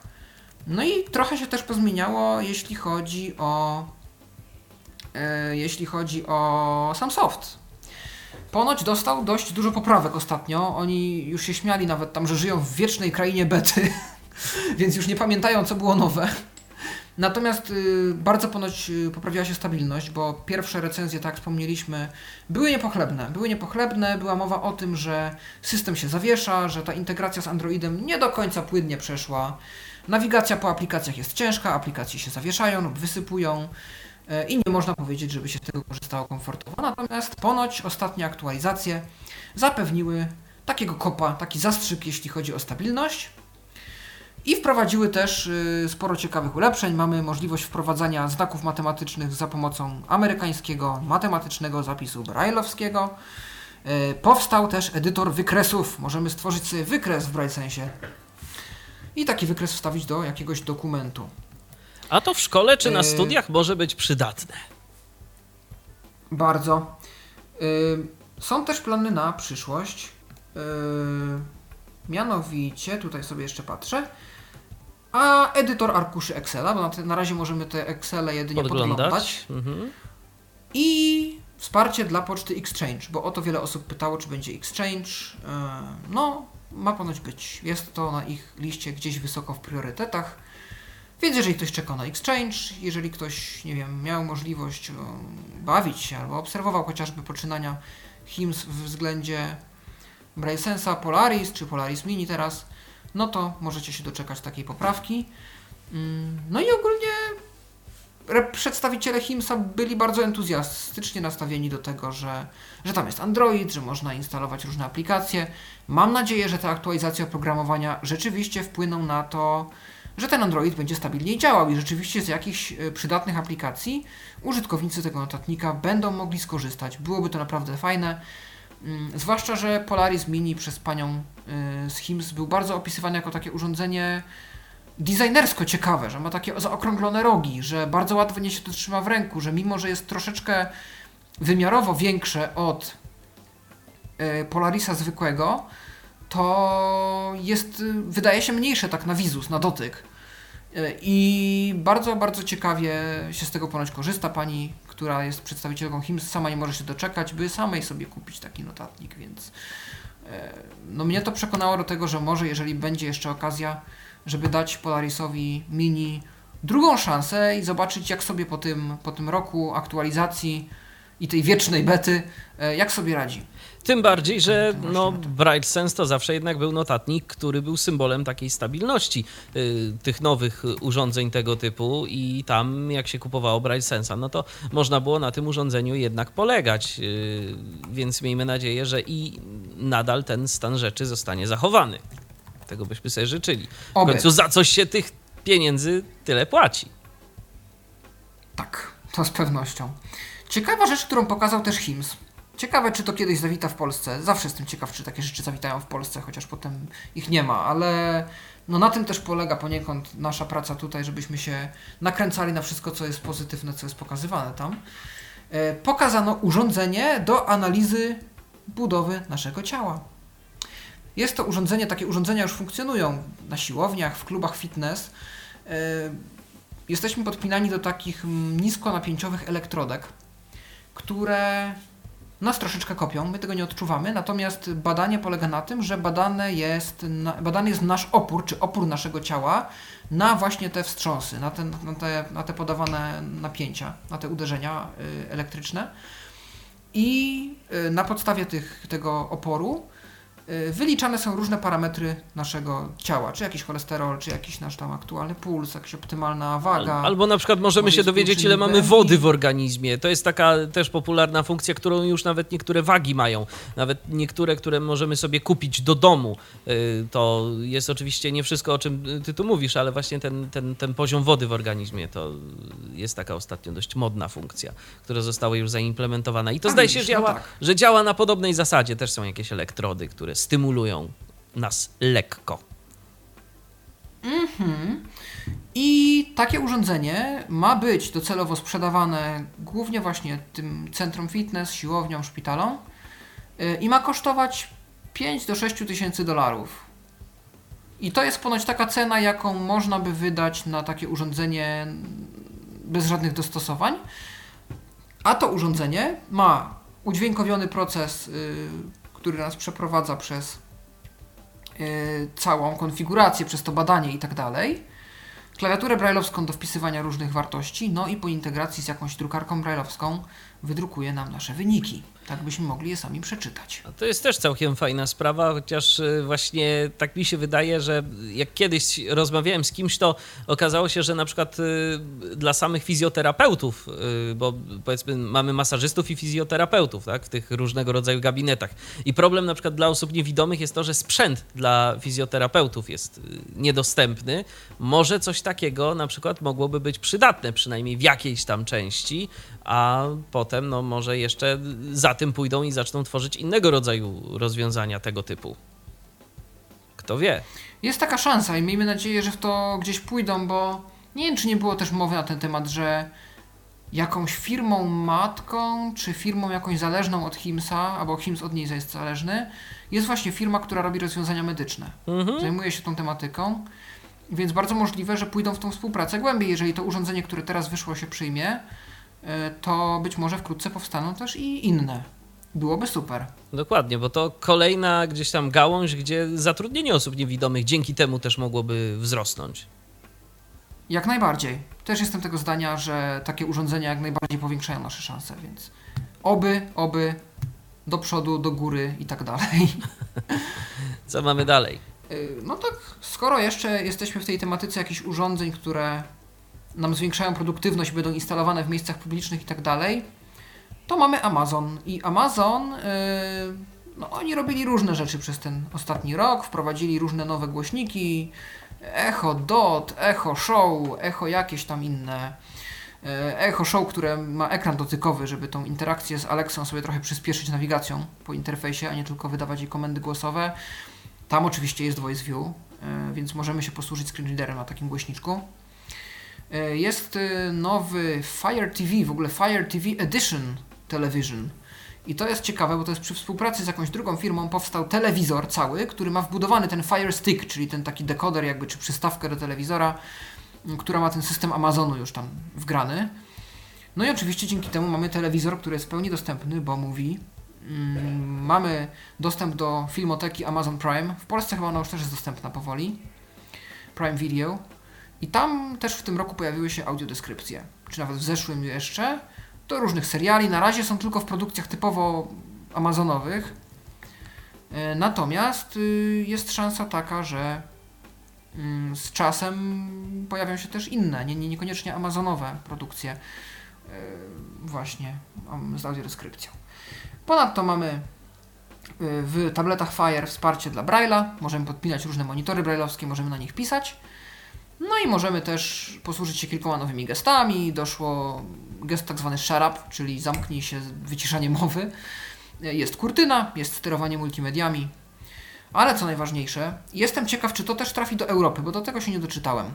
No i trochę się też pozmieniało, jeśli chodzi o e, jeśli chodzi o sam soft. Ponoć dostał dość dużo poprawek ostatnio. Oni już się śmiali nawet tam, że żyją w wiecznej krainie bety, (laughs) więc już nie pamiętają, co było nowe. Natomiast y, bardzo ponoć y, poprawiła się stabilność, bo pierwsze recenzje, tak wspomnieliśmy, były niepochlebne. Były niepochlebne, była mowa o tym, że system się zawiesza, że ta integracja z Androidem nie do końca płynnie przeszła. Nawigacja po aplikacjach jest ciężka, aplikacje się zawieszają lub wysypują e, i nie można powiedzieć, żeby się z tego korzystało komfortowo. Natomiast ponoć ostatnie aktualizacje zapewniły takiego kopa, taki zastrzyk, jeśli chodzi o stabilność. I wprowadziły też y, sporo ciekawych ulepszeń. Mamy możliwość wprowadzania znaków matematycznych za pomocą amerykańskiego matematycznego zapisu braille'owskiego. Y, Powstał też edytor wykresów. Możemy stworzyć sobie wykres w BrailleSensie i taki wykres wstawić do jakiegoś dokumentu. A to w szkole czy na Yy. studiach może być przydatne. Bardzo. Y, Są też plany na przyszłość. Y, Mianowicie, tutaj sobie jeszcze patrzę. A edytor arkuszy Excela, bo na, te, na razie możemy te Excele jedynie podglądać. Podglądać. Mhm. I wsparcie dla poczty Exchange, bo o to wiele osób pytało, czy będzie Exchange. E, No, ma ponoć być. Jest to na ich liście gdzieś wysoko w priorytetach. Więc jeżeli ktoś czeka na Exchange, jeżeli ktoś, nie wiem, miał możliwość e, bawić się albo obserwował chociażby poczynania HIMS w względzie BrailleSensa Polaris czy Polaris Mini teraz, no to możecie się doczekać takiej poprawki. Mm, No i ogólnie przedstawiciele HIMSA byli bardzo entuzjastycznie nastawieni do tego, że, że tam jest Android, że można instalować różne aplikacje. Mam nadzieję, że te aktualizacje oprogramowania rzeczywiście wpłyną na to, że ten Android będzie stabilniej działał i rzeczywiście z jakichś e, przydatnych aplikacji użytkownicy tego notatnika będą mogli skorzystać. Byłoby to naprawdę fajne. Mm, Zwłaszcza, że Polaris Mini przez panią y, z HIMS był bardzo opisywany jako takie urządzenie designersko ciekawe, że ma takie zaokrąglone rogi, że bardzo łatwo się to trzyma w ręku, że mimo, że jest troszeczkę wymiarowo większe od y, Polarisa zwykłego, to jest, y, wydaje się mniejsze tak na wizus, na dotyk. I bardzo, bardzo ciekawie się z tego ponoć korzysta pani, która jest przedstawicielką HIMS, sama nie może się doczekać, by samej sobie kupić taki notatnik, więc e, no mnie to przekonało do tego, że może jeżeli będzie jeszcze okazja, żeby dać Polarisowi Mini drugą szansę i zobaczyć jak sobie po tym, po tym roku aktualizacji i tej wiecznej bety, e, jak sobie radzi. Tym bardziej, że no, Bright Sense to zawsze jednak był notatnik, który był symbolem takiej stabilności y, tych nowych urządzeń tego typu i tam jak się kupowało Bright Sense'a, no to można było na tym urządzeniu jednak polegać, y, więc miejmy nadzieję, że i nadal ten stan rzeczy zostanie zachowany. Tego byśmy sobie życzyli. W Oby. końcu za coś się tych pieniędzy tyle płaci. Tak, to z pewnością. Ciekawa rzecz, którą pokazał też Hims. Ciekawe, czy to kiedyś zawita w Polsce. Zawsze jestem ciekaw, czy takie rzeczy zawitają w Polsce, chociaż potem ich nie ma, ale no na tym też polega poniekąd nasza praca tutaj, żebyśmy się nakręcali na wszystko, co jest pozytywne, co jest pokazywane tam. E, Pokazano urządzenie do analizy budowy naszego ciała. Jest to urządzenie, takie urządzenia już funkcjonują na siłowniach, w klubach fitness. E, Jesteśmy podpinani do takich mm, niskonapięciowych elektrodek, które nas troszeczkę kopią, my tego nie odczuwamy, natomiast badanie polega na tym, że badane jest, badany jest nasz opór, czy opór naszego ciała na właśnie te wstrząsy, na te, na te, na te podawane napięcia, na te uderzenia y, elektryczne. I y, na podstawie tych, tego oporu wyliczane są różne parametry naszego ciała, czy jakiś cholesterol, czy jakiś nasz tam aktualny puls, jakaś optymalna waga. Albo na przykład możemy Może się dowiedzieć, ile mamy wody w organizmie. To jest taka też popularna funkcja, którą już nawet niektóre wagi mają. Nawet niektóre, które możemy sobie kupić do domu. Y, To jest oczywiście nie wszystko, o czym ty tu mówisz, ale właśnie ten, ten, ten poziom wody w organizmie to jest taka ostatnio dość modna funkcja, która została już zaimplementowana. I to A zdaje się, no działa, tak. że działa na podobnej zasadzie. Też są jakieś elektrody, które stymulują nas lekko. Mhm. I takie urządzenie ma być docelowo sprzedawane głównie właśnie tym centrum fitness, siłowniom, szpitalom yy, i ma kosztować 5 do 6 tysięcy dolarów. I to jest ponoć taka cena, jaką można by wydać na takie urządzenie bez żadnych dostosowań. A to urządzenie ma udźwiękowiony proces, yy, który nas przeprowadza przez y, całą konfigurację, przez to badanie i tak dalej. Klawiaturę brailleowską do wpisywania różnych wartości, no i po integracji z jakąś drukarką brailleowską wydrukuje nam nasze wyniki, tak byśmy mogli je sami przeczytać. To jest też całkiem fajna sprawa, chociaż y, właśnie tak mi się wydaje, że jak kiedyś rozmawiałem z kimś, to okazało się, że na przykład y, dla samych fizjoterapeutów, y, bo powiedzmy mamy masażystów i fizjoterapeutów tak, w tych różnego rodzaju gabinetach. I problem na przykład dla osób niewidomych jest to, że sprzęt dla fizjoterapeutów jest niedostępny. Może coś takiego na przykład mogłoby być przydatne, przynajmniej w jakiejś tam części, a potem no może jeszcze za tym pójdą i zaczną tworzyć innego rodzaju rozwiązania tego typu. Kto wie? Jest taka szansa i miejmy nadzieję, że w to gdzieś pójdą, bo nie wiem, czy nie było też mowy na ten temat, że jakąś firmą matką, czy firmą jakąś zależną od Himsa, albo Hims od niej jest zależny, jest właśnie firma, która robi rozwiązania medyczne. Mhm. Zajmuje się tą tematyką, więc bardzo możliwe, że pójdą w tą współpracę głębiej. Jeżeli to urządzenie, które teraz wyszło, się przyjmie, to być może wkrótce powstaną też i inne. Byłoby super. Dokładnie, bo to kolejna gdzieś tam gałąź, gdzie zatrudnienie osób niewidomych dzięki temu też mogłoby wzrosnąć. Jak najbardziej. Też jestem tego zdania, że takie urządzenia jak najbardziej powiększają nasze szanse, więc oby, oby, do przodu, do góry i tak dalej. (laughs) Co mamy dalej? Y, No tak, skoro jeszcze jesteśmy w tej tematyce jakichś urządzeń, które nam zwiększają produktywność, będą instalowane w miejscach publicznych i tak dalej, to mamy Amazon. I Amazon, yy, no oni robili różne rzeczy przez ten ostatni rok, wprowadzili różne nowe głośniki, Echo Dot, Echo Show, Echo jakieś tam inne. Yy, Echo Show, które ma ekran dotykowy, żeby tą interakcję z Alexą sobie trochę przyspieszyć nawigacją po interfejsie, a nie tylko wydawać jej komendy głosowe. Tam oczywiście jest Voice View, yy, więc możemy się posłużyć screen readerem na takim głośniczku. Yy, Jest yy, nowy Fire TV, w ogóle Fire TV Edition Television. I to jest ciekawe, bo to jest przy współpracy z jakąś drugą firmą powstał telewizor cały, który ma wbudowany ten Fire Stick, czyli ten taki dekoder jakby, czy przystawkę do telewizora, która ma ten system Amazonu już tam wgrany. No i oczywiście dzięki temu mamy telewizor, który jest w pełni dostępny, bo mówi. Mm, mamy dostęp do filmoteki Amazon Prime. W Polsce chyba ona już też jest dostępna powoli. Prime Video. I tam też w tym roku pojawiły się audiodeskrypcje. Czy nawet w zeszłym jeszcze. do różnych seriali. Na razie są tylko w produkcjach typowo amazonowych. E, natomiast y, jest szansa taka, że mm, z czasem pojawią się też inne, nie, nie, niekoniecznie amazonowe produkcje e, właśnie z audiodeskrypcją. Ponadto mamy y, w tabletach Fire wsparcie dla Braille'a. Możemy podpinać różne monitory braille'owskie, możemy na nich pisać. No i możemy też posłużyć się kilkoma nowymi gestami. Doszło gest tak zwany up, czyli zamknij się, wyciszanie mowy. Jest kurtyna, jest sterowanie multimediami. Ale co najważniejsze, jestem ciekaw, czy to też trafi do Europy, bo do tego się nie doczytałem.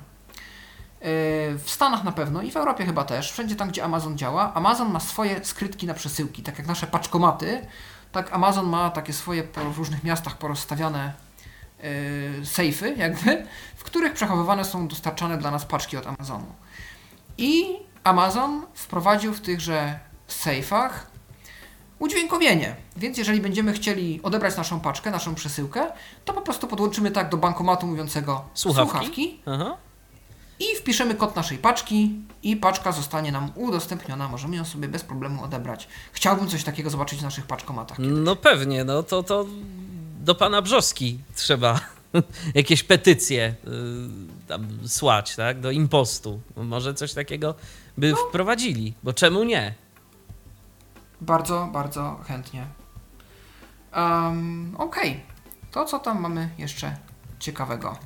W Stanach na pewno i w Europie chyba też, wszędzie tam, gdzie Amazon działa, Amazon ma swoje skrytki na przesyłki, tak jak nasze paczkomaty, tak Amazon ma takie swoje po różnych miastach porozstawiane yy, sejfy, jakby, w których przechowywane są dostarczane dla nas paczki od Amazonu. I Amazon wprowadził w tychże sejfach udźwiękowienie. Więc jeżeli będziemy chcieli odebrać naszą paczkę, naszą przesyłkę, to po prostu podłączymy tak do bankomatu mówiącego słuchawki, słuchawki i wpiszemy kod naszej paczki i paczka zostanie nam udostępniona. Możemy ją sobie bez problemu odebrać. Chciałbym coś takiego zobaczyć w naszych paczkomatach. Kiedyś. No pewnie, no to, to do pana Brzoski trzeba (laughs) jakieś petycje y, tam słać, tak? Do impostu. Może coś takiego by no. wprowadzili, bo czemu nie? Bardzo, bardzo chętnie. Um, Okej, okay. to co tam mamy jeszcze ciekawego?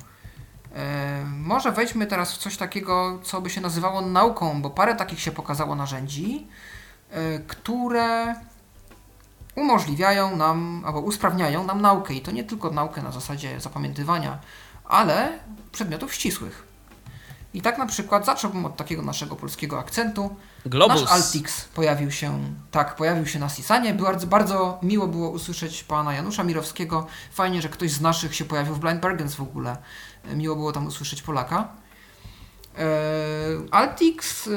E, może wejdźmy teraz w coś takiego, co by się nazywało nauką, bo parę takich się pokazało narzędzi, e, które umożliwiają nam albo usprawniają nam naukę i to nie tylko naukę na zasadzie zapamiętywania, ale przedmiotów ścisłych. I tak na przykład zacząłbym od takiego naszego polskiego akcentu. Globus. Nasz Altix pojawił się, tak, pojawił się na Sisanie. Bardzo, bardzo miło było usłyszeć pana Janusza Mirowskiego. Fajnie, że ktoś z naszych się pojawił w Blind Bargains w ogóle. Miło było tam usłyszeć Polaka. E, Altix e,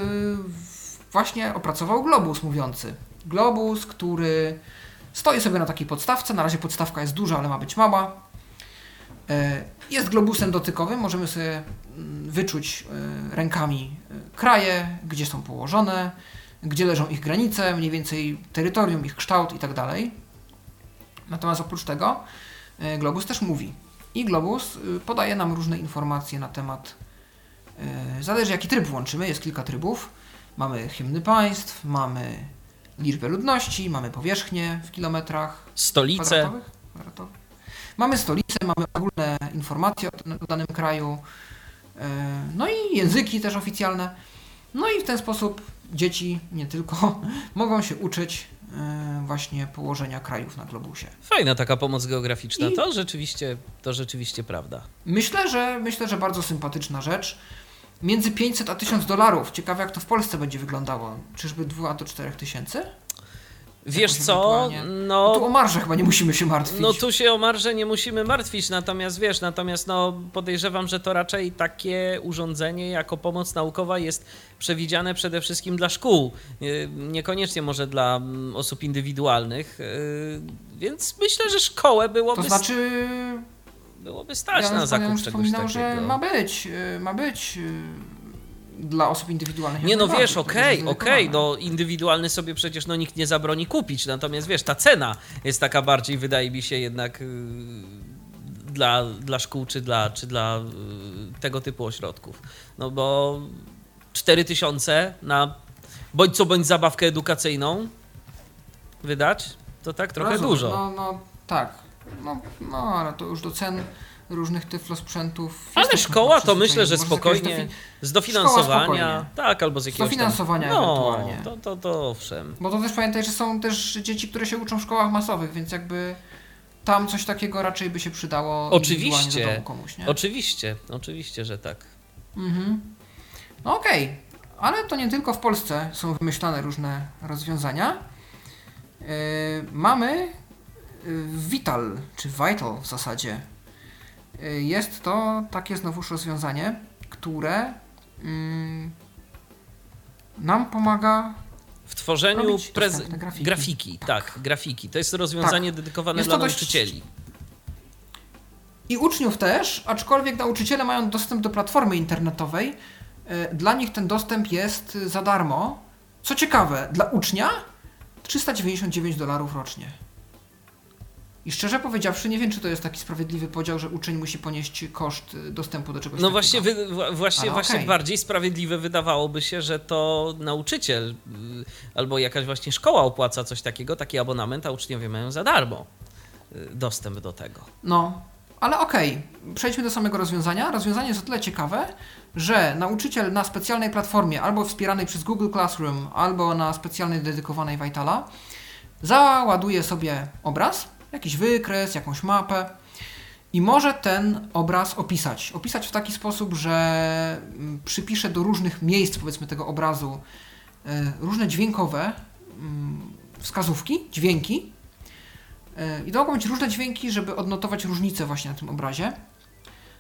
właśnie opracował globus mówiący. Globus, który stoi sobie na takiej podstawce. Na razie podstawka jest duża, ale ma być mała. E, jest globusem dotykowym. Możemy sobie mm, wyczuć rękami kraje, gdzie są położone, gdzie leżą ich granice, mniej więcej terytorium, ich kształt i tak. Natomiast oprócz tego globus też mówi. I Globus podaje nam różne informacje na temat, zależy jaki tryb włączymy, jest kilka trybów. Mamy hymny państw, mamy liczbę ludności, mamy powierzchnię w kilometrach. Stolice. Kwadratowych, kwadratowych. Mamy stolicę, mamy ogólne informacje o danym kraju, y, no i języki też oficjalne. No i w ten sposób dzieci nie tylko (laughs) mogą się uczyć E, właśnie położenia krajów na globusie. Fajna taka pomoc geograficzna, I to rzeczywiście, to rzeczywiście prawda. Myślę, że myślę, że bardzo sympatyczna rzecz. Między 500 a 1000 dolarów. Ciekawe jak to w Polsce będzie wyglądało. Czyżby 2 do 4 tysięcy? Wiesz co, no... Tu o marże chyba nie musimy się martwić. No tu się o marże nie musimy martwić, natomiast wiesz, natomiast no podejrzewam, że to raczej takie urządzenie jako pomoc naukowa jest przewidziane przede wszystkim dla szkół, niekoniecznie może dla mm, osób indywidualnych, y, więc myślę, że szkołę byłoby... To znaczy... Byłoby stać ja na zakup czegoś takiego. że ma być, y, ma być y, dla osób indywidualnych. Nie no wiesz, okej, okay, okej, okay, no indywidualny sobie przecież no nikt nie zabroni kupić, natomiast wiesz, ta cena jest taka bardziej, wydaje mi się jednak yy, dla, dla szkół czy dla, czy dla yy, tego typu ośrodków. No bo 4000 na bądź co bądź zabawkę edukacyjną wydać, to tak trochę Rozumiem, dużo. No, no tak, no, no ale to już do cen różnych tyflosprzętów. Ale szkoła to myślę, że spokojnie z dofinansowania, tak, albo z jakiegoś z dofinansowania tam, no, ewentualnie. To, to, to owszem. Bo to też pamiętaj, że są też dzieci, które się uczą w szkołach masowych, więc jakby tam coś takiego raczej by się przydało oczywiście, komuś, nie? Oczywiście, oczywiście, że tak. Mhm. No okej, okay. ale to nie tylko w Polsce są wymyślane różne rozwiązania. Yy, mamy Vital, czy Vital w zasadzie, Y, jest to takie znowuż rozwiązanie, które mm, nam pomaga w tworzeniu grafiki. grafiki. Tak. tak. grafiki. To jest rozwiązanie tak. dedykowane jest dla dość... nauczycieli. I uczniów też, aczkolwiek nauczyciele mają dostęp do platformy internetowej. Y, dla nich ten dostęp jest za darmo, Co ciekawe, dla ucznia 399 dolarów rocznie. I szczerze powiedziawszy, nie wiem, czy to jest taki sprawiedliwy podział, że uczeń musi ponieść koszt y, dostępu do czegoś No takiego. właśnie, wy, właśnie, Ale właśnie okej. bardziej sprawiedliwe wydawałoby się, że to nauczyciel y, albo jakaś właśnie szkoła opłaca coś takiego, taki abonament, a uczniowie mają za darmo y, dostęp do tego. No, ale okej, przejdźmy do samego rozwiązania. Rozwiązanie jest o tyle ciekawe, że nauczyciel na specjalnej platformie, albo wspieranej przez Google Classroom, albo na specjalnej dedykowanej Vitala, załaduje sobie obraz, jakiś wykres, jakąś mapę i może ten obraz opisać. Opisać w taki sposób, że mm, przypisze do różnych miejsc, powiedzmy, tego obrazu e, różne dźwiękowe mm, wskazówki, dźwięki, E, I to mogą być różne dźwięki, żeby odnotować różnice właśnie na tym obrazie.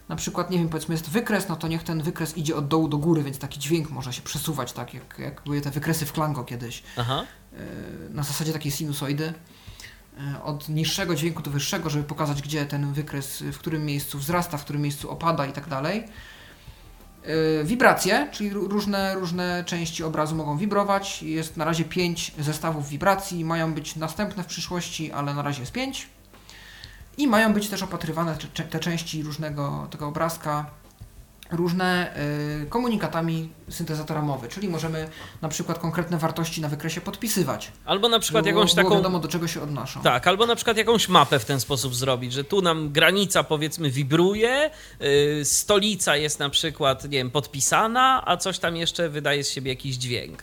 Na przykład, nie wiem, powiedzmy jest wykres, no to niech ten wykres idzie od dołu do góry, więc taki dźwięk może się przesuwać, tak jak, jak były te wykresy w Klango kiedyś. Aha. E, Na zasadzie takiej sinusoidy. E, Od niższego dźwięku do wyższego, żeby pokazać, gdzie ten wykres, w którym miejscu wzrasta, w którym miejscu opada i tak dalej. E, Wibracje, czyli ró- różne, różne części obrazu mogą wibrować. Jest na razie pięć zestawów wibracji, mają być następne w przyszłości, ale na razie jest pięć. I mają być też opatrywane te części różnego tego obrazka różne y, komunikatami syntezatora mowy, czyli możemy na przykład konkretne wartości na wykresie podpisywać. Albo na przykład jakąś taką. wiadomo, do czego się odnoszą. Tak, albo na przykład jakąś mapę w ten sposób zrobić, że tu nam granica powiedzmy wibruje, yy, stolica jest na przykład, nie wiem, podpisana, a coś tam jeszcze wydaje z siebie jakiś dźwięk.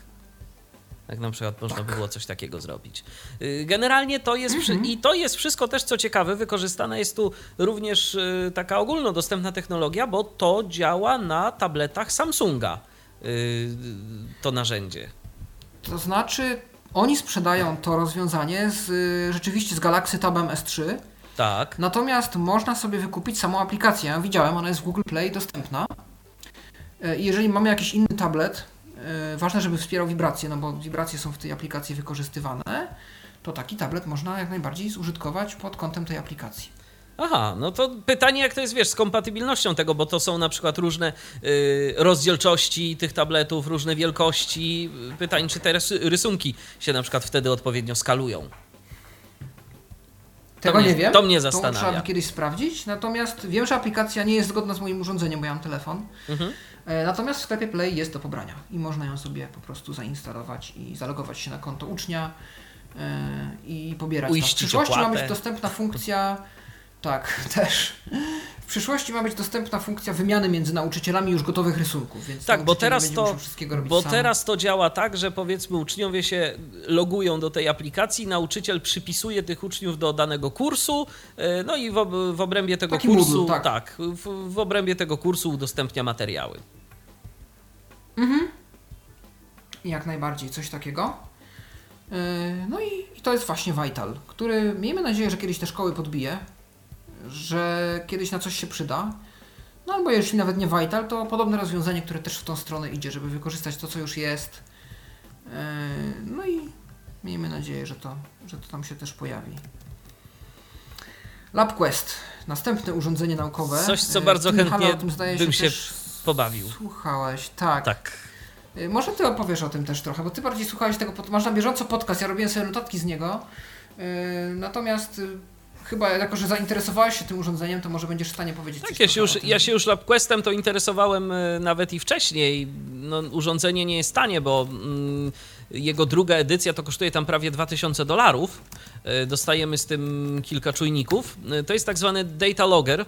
Tak na przykład można by było coś takiego zrobić. Yy, Generalnie to jest, przy... i to jest wszystko też, co ciekawe, wykorzystana jest tu również yy, taka ogólnodostępna technologia, bo to działa na tabletach Samsunga, yy, to narzędzie. To znaczy, oni sprzedają to rozwiązanie z, y, rzeczywiście z Galaxy Tabem S3, Tak. natomiast można sobie wykupić samą aplikację. Ja widziałem, ona jest w Google Play dostępna. Y, jeżeli mamy jakiś inny tablet, y, ważne, żeby wspierał wibracje, no bo wibracje są w tej aplikacji wykorzystywane, to taki tablet można jak najbardziej zużytkować pod kątem tej aplikacji. Aha, no to pytanie, jak to jest, wiesz, z kompatybilnością tego, bo to są na przykład różne y, rozdzielczości tych tabletów, różne wielkości. Pytanie, czy te rys- rysunki się na przykład wtedy odpowiednio skalują. Tego mnie- nie wiem. to mnie To zastanawia. trzeba by kiedyś sprawdzić. Natomiast wiem, że aplikacja nie jest zgodna z moim urządzeniem, bo ja mam telefon. Mhm. E, Natomiast w sklepie Play jest do pobrania i można ją sobie po prostu zainstalować i zalogować się na konto ucznia e, i pobierać. tam. W Uiścić przyszłości ma być dostępna funkcja. Tak, (laughs) też. W przyszłości ma być dostępna funkcja wymiany między nauczycielami już gotowych rysunków. Więc Tak, bo teraz to, bo teraz to działa tak, że powiedzmy uczniowie się logują do tej aplikacji, nauczyciel przypisuje tych uczniów do danego kursu, y, no i w, w obrębie tego Taki kursu, Moodle, tak. w, w obrębie tego kursu udostępnia materiały. Jak najbardziej, coś takiego. Yy, No i, i to jest właśnie Vital, który miejmy nadzieję, że kiedyś te szkoły podbije, że kiedyś na coś się przyda. No albo jeśli nawet nie Vital, to podobne rozwiązanie, które też w tą stronę idzie, żeby wykorzystać to, co już jest. Yy, No i miejmy nadzieję, że to, że to tam się też pojawi. LabQuest, następne urządzenie naukowe. Coś, co Yy, bardzo Tim chętnie o tym, zdaje bym się też Pobawił. Słuchałeś, tak. Tak. Y, Może ty opowiesz o tym też trochę, bo ty bardziej słuchałeś tego, pod... masz na bieżąco podcast, ja robiłem sobie notatki z niego. Natomiast chyba jako, że zainteresowałeś się tym urządzeniem, to może będziesz w stanie powiedzieć Tak, coś ja się, już, ja się już LabQuestem to interesowałem e, nawet i wcześniej. No, urządzenie nie jest tanie, bo mm, jego druga edycja to kosztuje tam prawie 2000 dolarów. E, Dostajemy z tym kilka czujników. E, To jest tak zwany data logger.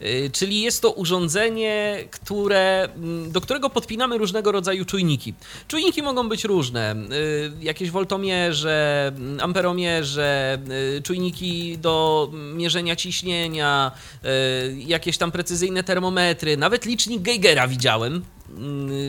E, Czyli jest to urządzenie, które, mm, do którego podpinamy różnego rodzaju czujniki. Czujniki mogą być różne. y, Jakieś woltomierze, mm, amperomierze, y, czujniki do mierzenia ciśnienia, y, jakieś tam precyzyjne termometry, nawet licznik Geigera widziałem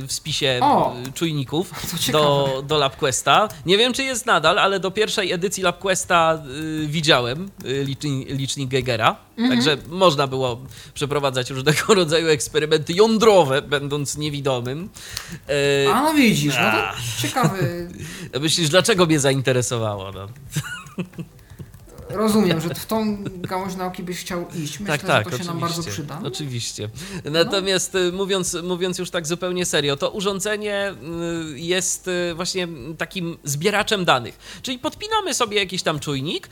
w spisie O! y, czujników (laughs) do, do LabQuesta. Nie wiem, czy jest nadal, ale do pierwszej edycji LabQuesta y, widziałem y, licznik, licznik Geigera. Mhm. Także można było przeprowadzać różnego (laughs) rodzaju eksperymenty jądrowe, będąc niewidomym. Y, A no widzisz, no to ciekawy. (laughs) Myślisz, dlaczego mnie zainteresowało? No? Rozumiem, że w tą gałąź nauki byś chciał iść. Myślę, tak, tak, że to się oczywiście, nam bardzo przyda. No, Oczywiście. Natomiast no. mówiąc, mówiąc już tak zupełnie serio, to urządzenie y, jest y, właśnie takim zbieraczem danych. Czyli podpinamy sobie jakiś tam czujnik,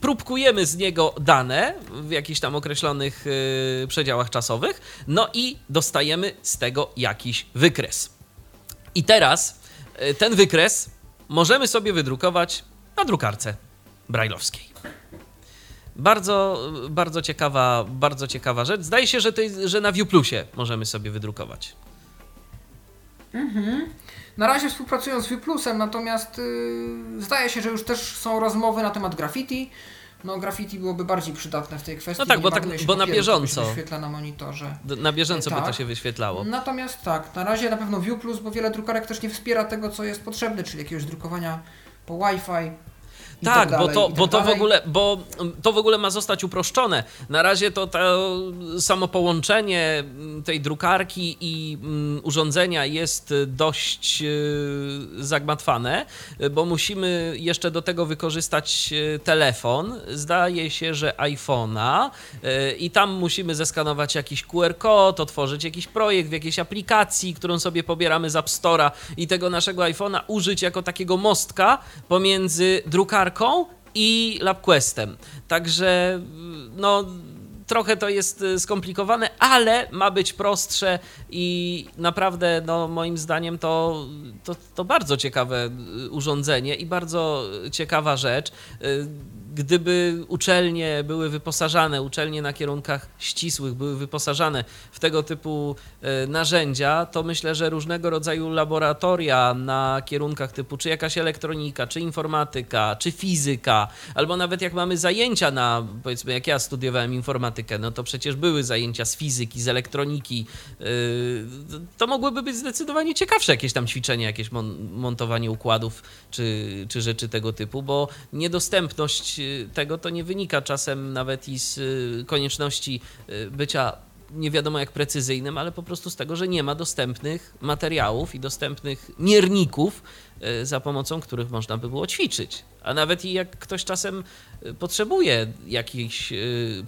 próbkujemy z niego dane w jakichś tam określonych przedziałach czasowych, no i dostajemy z tego jakiś wykres. I teraz ten wykres możemy sobie wydrukować na drukarce brajlowskiej. Bardzo, bardzo ciekawa, bardzo ciekawa rzecz. Zdaje się, że, to jest, że na ViewPlusie możemy sobie wydrukować. Mhm. Na razie współpracują z ViewPlusem, natomiast yy, zdaje się, że już też są rozmowy na temat graffiti. No, graffiti byłoby bardziej przydatne w tej kwestii. No tak, bo, tak, bo na bieżąco. wyświetla na monitorze. Na bieżąco by to tak. się wyświetlało. Natomiast tak, na razie na pewno ViewPlus, bo wiele drukarek też nie wspiera tego, co jest potrzebne, czyli jakiegoś drukowania po Wi-Fi tak, tak bo, to, tak bo to w ogóle, bo to w ogóle ma zostać uproszczone. Na razie to, to samo połączenie tej drukarki i um, urządzenia jest dość y, zagmatwane, bo musimy jeszcze do tego wykorzystać telefon. Zdaje się, że iPhone'a y, i tam musimy zeskanować jakiś QR kod, otworzyć jakiś projekt w jakiejś aplikacji, którą sobie pobieramy z App Store'a i tego naszego iPhone'a użyć jako takiego mostka pomiędzy drukarką i LabQuestem. Także no trochę to jest y, skomplikowane, ale ma być prostsze i naprawdę, no, moim zdaniem, to, to, to bardzo ciekawe y, urządzenie i bardzo ciekawa rzecz. Gdyby uczelnie były wyposażane, uczelnie na kierunkach ścisłych były wyposażane w tego typu e, narzędzia, to myślę, że różnego rodzaju laboratoria na kierunkach typu czy jakaś elektronika, czy informatyka, czy fizyka, albo nawet jak mamy zajęcia na, powiedzmy, jak ja studiowałem informatykę, no to przecież były zajęcia z fizyki, z elektroniki, e, to mogłyby być zdecydowanie ciekawsze jakieś tam ćwiczenia, jakieś montowanie układów, czy, czy rzeczy tego typu, bo niedostępność tego to nie wynika czasem nawet i z y, konieczności y, bycia nie wiadomo jak precyzyjnym, ale po prostu z tego, że nie ma dostępnych materiałów i dostępnych mierników, za pomocą których można by było ćwiczyć. A nawet i jak ktoś czasem potrzebuje jakichś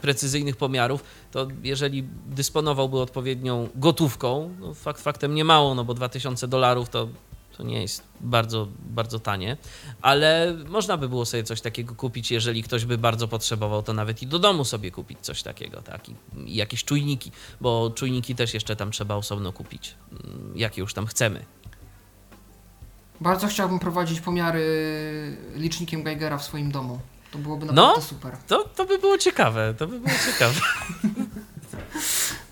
precyzyjnych pomiarów, to jeżeli dysponowałby odpowiednią gotówką, no fakt faktem nie mało, no bo 2000 dolarów to to nie jest bardzo, bardzo tanie, ale można by było sobie coś takiego kupić, jeżeli ktoś by bardzo potrzebował, to nawet i do domu sobie kupić coś takiego, tak? I, i jakieś czujniki, bo czujniki też jeszcze tam trzeba osobno kupić, mm, jakie już tam chcemy. Bardzo chciałbym prowadzić pomiary licznikiem Geigera w swoim domu. To byłoby naprawdę no, super. To, to by było ciekawe, to by było ciekawe. (laughs)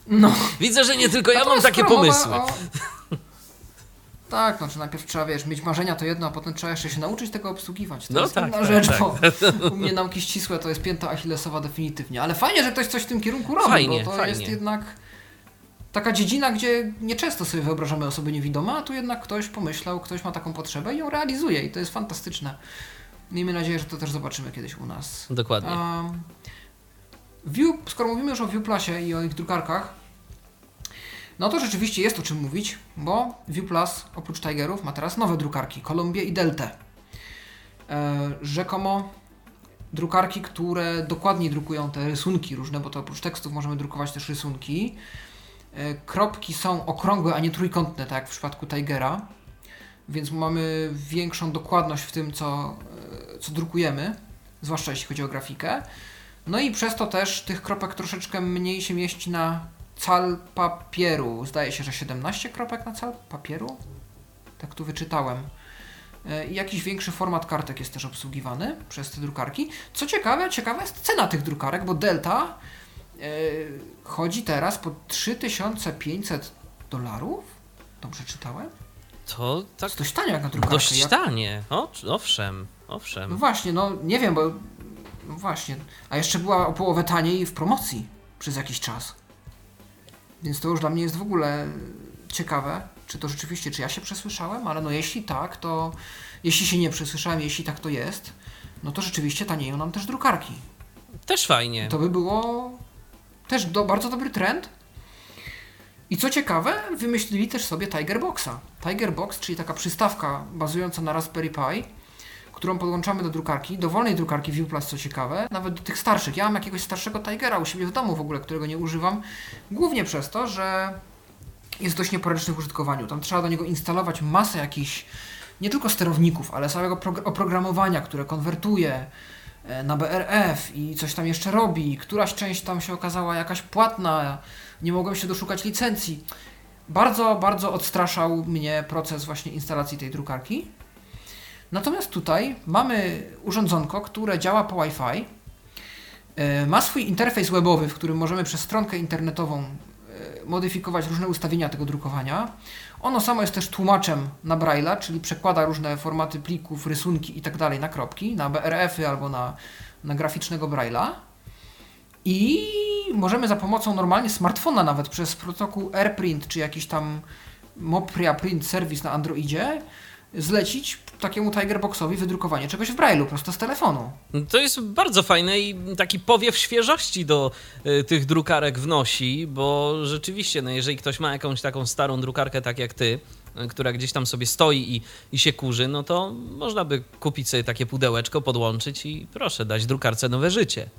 No. Widzę, że nie tylko ja mam takie pomysły. O tak, znaczy najpierw trzeba, wiesz, mieć marzenia to jedno, a potem trzeba jeszcze się nauczyć tego obsługiwać. To no jest tak, inna tak, rzecz, tak. bo (laughs) u mnie nauki ścisłe to jest pięta achillesowa definitywnie. Ale fajnie, że ktoś coś w tym kierunku robi, fajnie, bo to fajnie. jest jednak taka dziedzina, gdzie nieczęsto sobie wyobrażamy osoby niewidome, a tu jednak ktoś pomyślał, ktoś ma taką potrzebę i ją realizuje i to jest fantastyczne. Miejmy nadzieję, że to też zobaczymy kiedyś u nas. Dokładnie. Um, View, skoro mówimy już o Viewplasie i o ich drukarkach, no to rzeczywiście jest o czym mówić, bo ViewPlus oprócz Tigerów ma teraz nowe drukarki, Columbia i Delta. E, rzekomo drukarki, które dokładniej drukują te rysunki różne, bo to oprócz tekstów możemy drukować też rysunki. E, kropki są okrągłe, a nie trójkątne, tak jak w przypadku Tigera, więc mamy większą dokładność w tym, co, e, co drukujemy, zwłaszcza jeśli chodzi o grafikę. No i przez to też tych kropek troszeczkę mniej się mieści na cal papieru. Zdaje się, że 17 kropek na cal papieru? Tak tu wyczytałem. E, I jakiś większy format kartek jest też obsługiwany przez te drukarki. Co ciekawe, ciekawa jest cena tych drukarek, bo Delta yy, chodzi teraz po 3500 dolarów. Dobrze czytałem? To tak. To dość tanie jak na drukarkę. Dość jak... tanie, o, owszem, owszem. No właśnie, no nie wiem, bo. No właśnie. A jeszcze była o połowę taniej w promocji przez jakiś czas. Więc to już dla mnie jest w ogóle ciekawe, czy to rzeczywiście, czy ja się przesłyszałem, ale no jeśli tak, to jeśli się nie przesłyszałem, jeśli tak to jest, no to rzeczywiście tanieją nam też drukarki. Też fajnie. To by było też do, bardzo dobry trend. I co ciekawe, wymyślili też sobie Tiger Boxa. Tiger Box, czyli taka przystawka bazująca na Raspberry Pi, którą podłączamy do drukarki, dowolnej drukarki ViewPlus, co ciekawe, nawet do tych starszych. Ja mam jakiegoś starszego Tigera u siebie w domu w ogóle, którego nie używam, głównie przez to, że jest dość nieporęczny w użytkowaniu. Tam trzeba do niego instalować masę jakichś, nie tylko sterowników, ale całego oprogramowania, które konwertuje e, na BRF i coś tam jeszcze robi. Któraś część tam się okazała jakaś płatna, nie mogłem się doszukać licencji. Bardzo, bardzo odstraszał mnie proces właśnie instalacji tej drukarki. Natomiast tutaj mamy urządzonko, które działa po Wi-Fi, e, ma swój interfejs webowy, w którym możemy przez stronkę internetową e, modyfikować różne ustawienia tego drukowania. Ono samo jest też tłumaczem na Braille'a, czyli przekłada różne formaty plików, rysunki i tak na kropki, na BRF-y albo na, na graficznego Braille'a. I możemy za pomocą normalnie smartfona nawet przez protokół AirPrint czy jakiś tam Mopria Print Service na Androidzie zlecić takiemu Tigerboxowi wydrukowanie czegoś w Braille'u prosto z telefonu. To jest bardzo fajne i taki powiew świeżości do y, tych drukarek wnosi, bo rzeczywiście, no jeżeli ktoś ma jakąś taką starą drukarkę tak jak ty, y, która gdzieś tam sobie stoi i, i się kurzy, no to można by kupić sobie takie pudełeczko, podłączyć i proszę, dać drukarce nowe życie.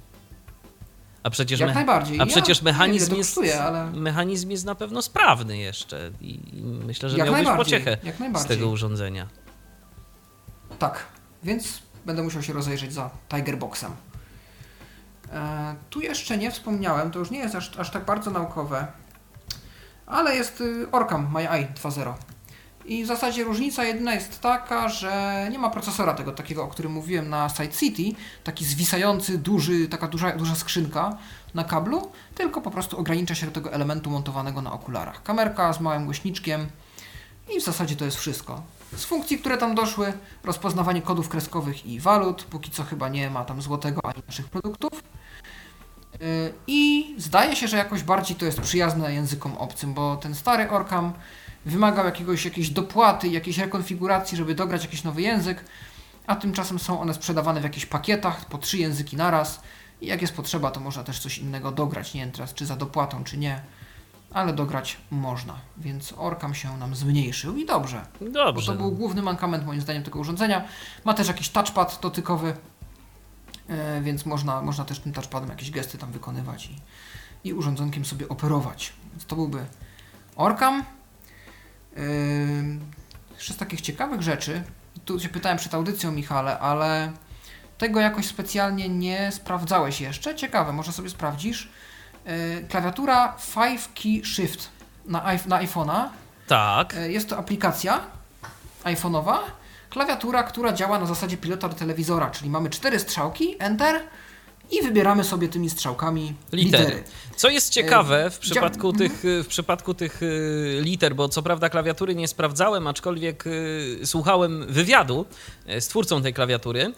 A przecież, Jak najbardziej. a przecież ja mechanizm, wiem, jest, kosztuje, ale... mechanizm jest na pewno sprawny jeszcze i, i myślę, że Jak miałbyś pociechę jak z tego urządzenia. Tak, więc będę musiał się rozejrzeć za Tigerboxem. E, tu jeszcze nie wspomniałem, to już nie jest aż, aż tak bardzo naukowe, ale jest y, Orcam MyEye 2.0. I w zasadzie różnica jedyna jest taka, że nie ma procesora tego takiego, o którym mówiłem na Side City, taki zwisający, duży, taka duża, duża skrzynka na kablu, tylko po prostu ogranicza się do tego elementu montowanego na okularach. Kamerka z małym głośniczkiem i w zasadzie to jest wszystko. Z funkcji, które tam doszły, rozpoznawanie kodów kreskowych i walut, póki co chyba nie ma tam złotego ani naszych produktów. Yy, I zdaje się, że jakoś bardziej to jest przyjazne językom obcym, bo ten stary Orcam wymagał jakiegoś, jakiejś dopłaty, jakiejś rekonfiguracji, żeby dograć jakiś nowy język, a tymczasem są one sprzedawane w jakichś pakietach po trzy języki naraz i jak jest potrzeba, to można też coś innego dograć, nie wiem teraz czy za dopłatą, czy nie, ale dograć można, więc Orcam się nam zmniejszył i dobrze. Dobrze. Bo to był główny mankament moim zdaniem tego urządzenia. Ma też jakiś touchpad dotykowy, e, więc można, można też tym touchpadem jakieś gesty tam wykonywać i, i urządzonkiem sobie operować. Więc to byłby Orcam. Jeszcze z takich ciekawych rzeczy, tu się pytałem przed audycją Michale, ale tego jakoś specjalnie nie sprawdzałeś jeszcze. Ciekawe, może sobie sprawdzisz. Yy, klawiatura 5 Key Shift na, na iPhone'a. Tak. Yy, jest to aplikacja iPhone'owa. Klawiatura, która działa na zasadzie pilota do telewizora, czyli mamy cztery strzałki, Enter i wybieramy sobie tymi strzałkami litery. litery. Co jest ciekawe w przypadku, tych, w przypadku tych liter, bo co prawda klawiatury nie sprawdzałem, aczkolwiek słuchałem wywiadu z twórcą tej klawiatury,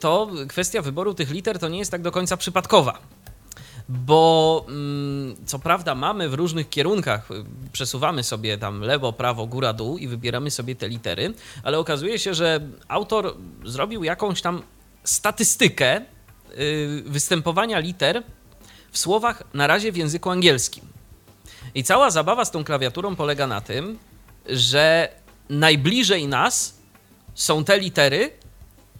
to kwestia wyboru tych liter to nie jest tak do końca przypadkowa bo mm, co prawda mamy w różnych kierunkach, przesuwamy sobie tam lewo, prawo, góra, dół i wybieramy sobie te litery, ale okazuje się, że autor zrobił jakąś tam statystykę występowania liter w słowach na razie w języku angielskim. I cała zabawa z tą klawiaturą polega na tym, że najbliżej nas są te litery,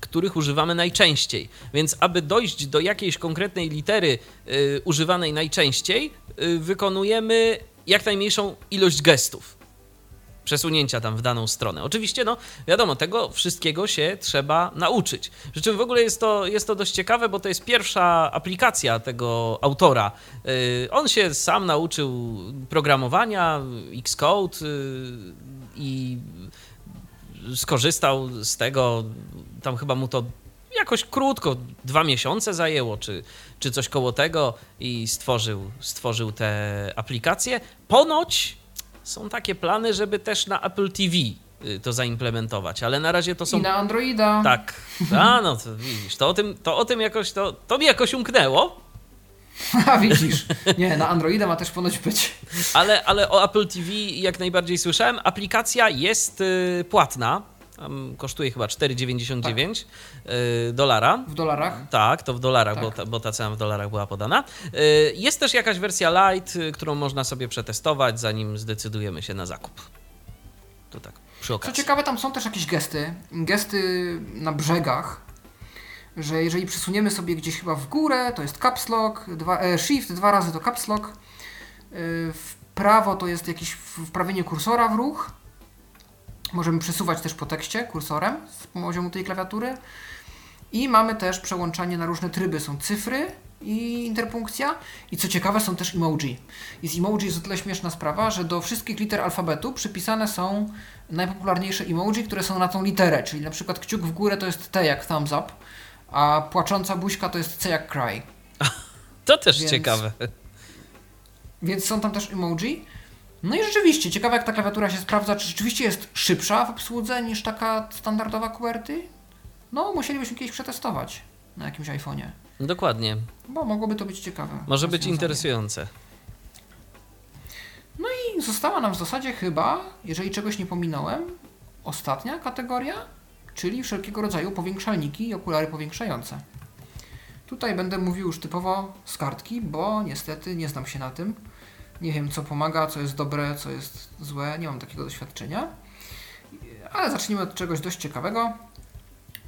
których używamy najczęściej. Więc aby dojść do jakiejś konkretnej litery y, używanej najczęściej, y, wykonujemy jak najmniejszą ilość gestów przesunięcia tam w daną stronę. Oczywiście, no wiadomo, tego wszystkiego się trzeba nauczyć. Przy czym w ogóle jest to, jest to dość ciekawe, bo to jest pierwsza aplikacja tego autora. Yy, on się sam nauczył programowania, Xcode yy, i skorzystał z tego, tam chyba mu to jakoś krótko, dwa miesiące zajęło, czy, czy coś koło tego i stworzył, stworzył tę aplikację. Ponoć są takie plany, żeby też na Apple TV y, to zaimplementować, ale na razie to są... I na Androida. Tak. A, no to widzisz, to o tym, to o tym jakoś, to, to mi jakoś umknęło. (laughs) A widzisz, nie, na Androida ma też ponoć być. Ale, ale o Apple TV jak najbardziej słyszałem. Aplikacja jest y, płatna, kosztuje chyba 4,99 tak. Y, dolara. W dolarach? Tak, to w dolarach, tak. bo, ta, bo ta cena w dolarach była podana. Y, jest też jakaś wersja light, y, którą można sobie przetestować, zanim zdecydujemy się na zakup. To tak przy okazji. Co ciekawe, tam są też jakieś gesty. Gesty na brzegach, że jeżeli przesuniemy sobie gdzieś chyba w górę, to jest caps lock, dwa, e, shift, dwa razy to caps lock. W prawo to jest jakieś wprawienie kursora w ruch. Możemy przesuwać też po tekście kursorem z poziomu tej klawiatury. I mamy też przełączanie na różne tryby. Są cyfry i interpunkcja. I co ciekawe, są też emoji. I z emoji jest o tyle śmieszna sprawa, że do wszystkich liter alfabetu przypisane są najpopularniejsze emoji, które są na tą literę. Czyli na przykład kciuk w górę to jest T jak thumbs up, a płacząca buźka to jest C jak cry. (laughs) To też Więc- ciekawe. Więc są tam też emoji. No i rzeczywiście, ciekawe jak ta klawiatura się sprawdza, czy rzeczywiście jest szybsza w obsłudze niż taka standardowa QWERTY? No, musielibyśmy kiedyś przetestować na jakimś iPhone'ie, Dokładnie. bo mogłoby to być ciekawe. Może być interesujące. I została nam w zasadzie chyba, jeżeli czegoś nie pominąłem, ostatnia kategoria, czyli wszelkiego rodzaju powiększalniki i okulary powiększające. Tutaj będę mówił już typowo z kartki, bo niestety nie znam się na tym. Nie wiem, co pomaga, co jest dobre, co jest złe, nie mam takiego doświadczenia. Ale zacznijmy od czegoś dość ciekawego.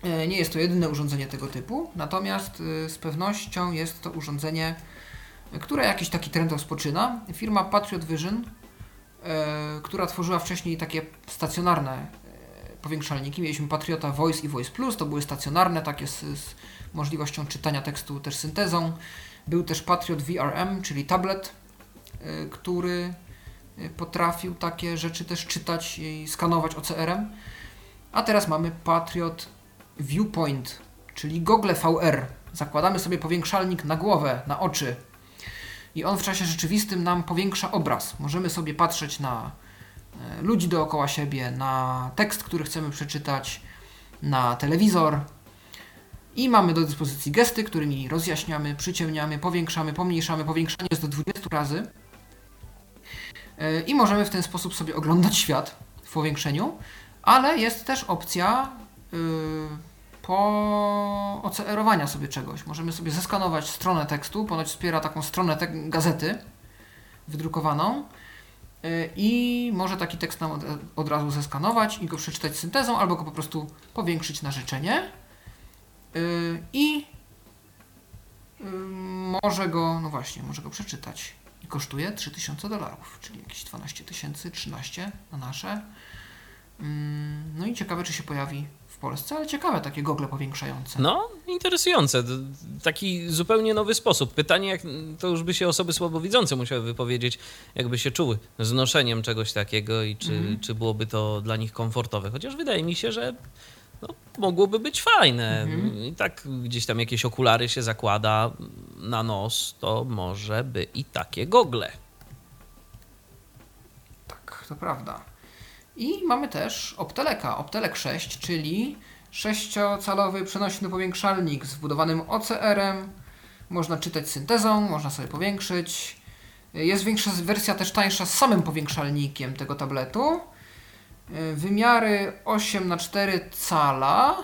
E, Nie jest to jedyne urządzenie tego typu, natomiast y, z pewnością jest to urządzenie, które jakiś taki trend rozpoczyna. Firma Patriot Vision, e, która tworzyła wcześniej takie stacjonarne e, powiększalniki. Mieliśmy Patriota Voice i Voice Plus, to były stacjonarne, takie z, z możliwością czytania tekstu też syntezą. Był też Patriot VRM, czyli tablet, e, który e, potrafił takie rzeczy też czytać i skanować OCR-em. A teraz mamy Patriot Viewpoint, czyli gogle VR. Zakładamy sobie powiększalnik na głowę, na oczy i on w czasie rzeczywistym nam powiększa obraz. Możemy sobie patrzeć na e, ludzi dookoła siebie, na tekst, który chcemy przeczytać, na telewizor. I mamy do dyspozycji gesty, którymi rozjaśniamy, przyciemniamy, powiększamy, pomniejszamy. Powiększanie jest do 20 razy. E, I możemy w ten sposób sobie oglądać świat w powiększeniu, ale jest też opcja yy, po OCR-owania sobie czegoś. Możemy sobie zeskanować stronę tekstu, ponoć wspiera taką stronę te gazety wydrukowaną yy, i może taki tekst nam od, od razu zeskanować i go przeczytać syntezą, albo go po prostu powiększyć na życzenie yy, i yy, może go, no właśnie, może go przeczytać. I kosztuje 3000 dolarów, czyli jakieś 12 tysięcy, 13 na nasze. Mm, No i ciekawe, czy się pojawi w Polsce, ale ciekawe takie gogle powiększające. No, interesujące. Taki zupełnie nowy sposób. Pytanie, jak to już by się osoby słabowidzące musiały wypowiedzieć, jakby się czuły z noszeniem czegoś takiego i czy, Mhm. czy byłoby to dla nich komfortowe. Chociaż wydaje mi się, że no, mogłoby być fajne. Mhm. I tak gdzieś tam jakieś okulary się zakłada na nos, to może by i takie gogle. Tak, to prawda. I mamy też Opteleka, Optelek 6, czyli 6-calowy przenośny powiększalnik z wbudowanym OCR-em. Można czytać syntezą, można sobie powiększyć. Jest większa wersja też tańsza z samym powiększalnikiem tego tabletu. Yy, Wymiary 8 na 4 cala.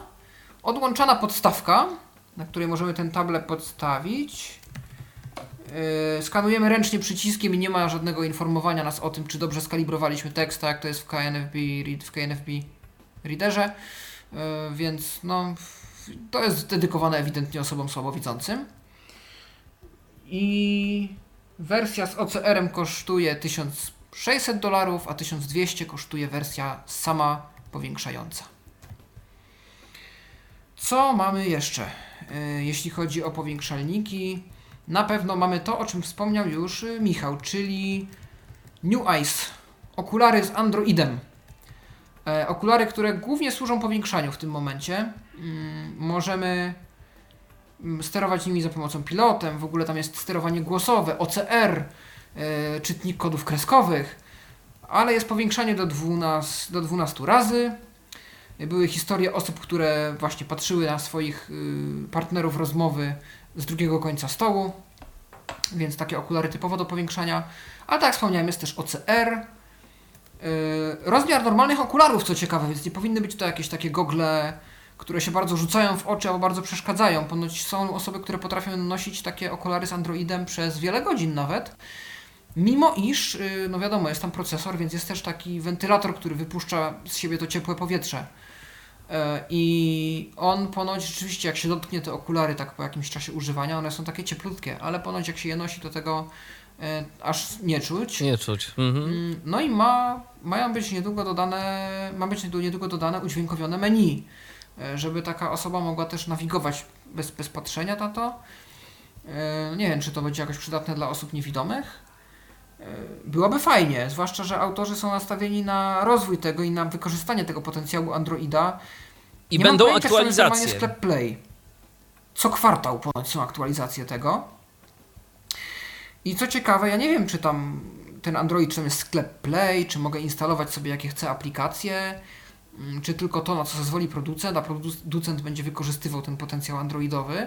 Odłączana podstawka, na której możemy ten tablet podstawić. Yy, Skanujemy ręcznie przyciskiem i nie ma żadnego informowania nas o tym, czy dobrze skalibrowaliśmy tekst, tak jak to jest w KNFB, read, w KNFB Readerze. Yy, Więc no, to jest dedykowane ewidentnie osobom słabowidzącym. I wersja z OCR-em kosztuje 1600 dolarów, a 1200 kosztuje wersja sama powiększająca. Co mamy jeszcze, yy, jeśli chodzi o powiększalniki? Na pewno mamy to, o czym wspomniał już y, Michał, czyli New Eyes. Okulary z Androidem. E, okulary, które głównie służą powiększaniu w tym momencie. Mm, możemy mm, sterować nimi za pomocą pilotem. W ogóle tam jest sterowanie głosowe, OCR, e, czytnik kodów kreskowych, ale jest powiększanie do 12, do 12 razy. Były historie osób, które właśnie patrzyły na swoich y, partnerów rozmowy z drugiego końca stołu, więc takie okulary typowo do powiększania. Ale tak jak wspomniałem, jest też OCR. Yy, rozmiar normalnych okularów, co ciekawe, więc nie powinny być to jakieś takie gogle, które się bardzo rzucają w oczy albo bardzo przeszkadzają. Ponoć są osoby, które potrafią nosić takie okulary z Androidem przez wiele godzin nawet. Mimo iż, y, no wiadomo, jest tam procesor, więc jest też taki wentylator, który wypuszcza z siebie to ciepłe powietrze. E, I on ponoć rzeczywiście, jak się dotknie te okulary tak po jakimś czasie używania, one są takie cieplutkie, ale ponoć jak się je nosi, to tego e, aż nie czuć. Nie czuć. Mhm. Mm, No i ma, mają być niedługo dodane, ma być niedługo dodane udźwiękowione menu, e, żeby taka osoba mogła też nawigować bez, bez patrzenia na to. Nie wiem, czy to będzie jakoś przydatne dla osób niewidomych. E, Byłoby fajnie, zwłaszcza, że autorzy są nastawieni na rozwój tego i na wykorzystanie tego potencjału Androida. I Nie mam będą pojęcia, jest normalnie aktualizacje. sklep Play. Co kwartał ponoć są aktualizacje tego. I co ciekawe, ja nie wiem, czy tam ten Android, czy tam jest sklep Play, czy mogę instalować sobie jakie chcę aplikacje, mm, czy tylko to, na co zezwoli producent, a producent będzie wykorzystywał ten potencjał androidowy.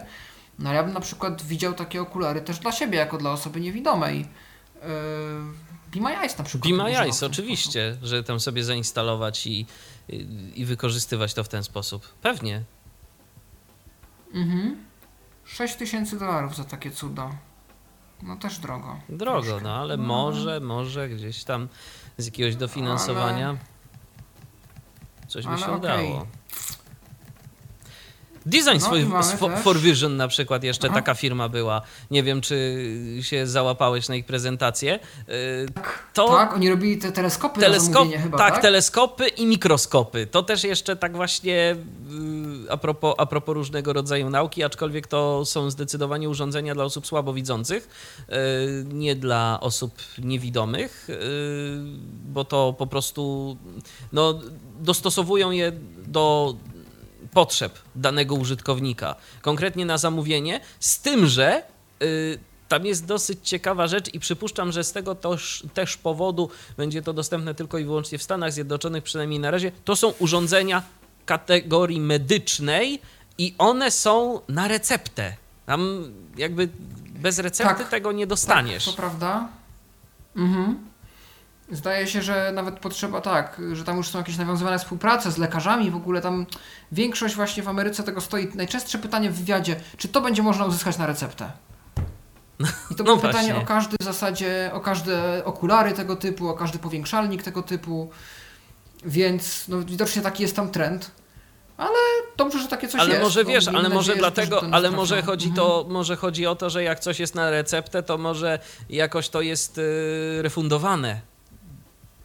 No ja bym na przykład widział takie okulary też dla siebie, jako dla osoby niewidomej. Yy, Be My Eyes na przykład. Be My Eyes, oczywiście, że tam sobie zainstalować i, i, i wykorzystywać to w ten sposób. Pewnie. Mhm. 6 tysięcy dolarów za takie cuda. No też drogo. Drogo, Troszkę. no ale No. może, może gdzieś tam z jakiegoś dofinansowania coś by ale się okej. udało. Design No swój, for Vision na przykład jeszcze Aha. taka firma była. Nie wiem, czy się załapałeś na ich prezentację. Yy, To Tak, oni robili te teleskopy teleskop, chyba, tak, tak? teleskopy i mikroskopy. To też jeszcze tak właśnie yy, a propos, a propos różnego rodzaju nauki, aczkolwiek to są zdecydowanie urządzenia dla osób słabowidzących, yy, nie dla osób niewidomych, yy, bo to po prostu no, dostosowują je do potrzeb danego użytkownika, konkretnie na zamówienie, z tym, że y, tam jest dosyć ciekawa rzecz i przypuszczam, że z tego też, też powodu będzie to dostępne tylko i wyłącznie w Stanach Zjednoczonych, przynajmniej na razie. To są urządzenia kategorii medycznej i one są na receptę. Tam jakby bez recepty Tak. tego nie dostaniesz. Tak, to prawda. Mhm. Zdaje się, że nawet potrzeba tak, że tam już są jakieś nawiązywane współprace z lekarzami, w ogóle tam większość właśnie w Ameryce tego stoi. Najczęstsze pytanie w wywiadzie, czy to będzie można uzyskać na receptę? I to No pytanie właśnie. o każdy w zasadzie, o każde okulary tego typu, o każdy powiększalnik tego typu, więc no, widocznie taki jest tam trend. Ale dobrze, że takie coś ale jest. może no, wiesz, ale może dlatego, ale może chodzi, Mhm. to, może chodzi o to, że jak coś jest na receptę, to może jakoś to jest y, refundowane.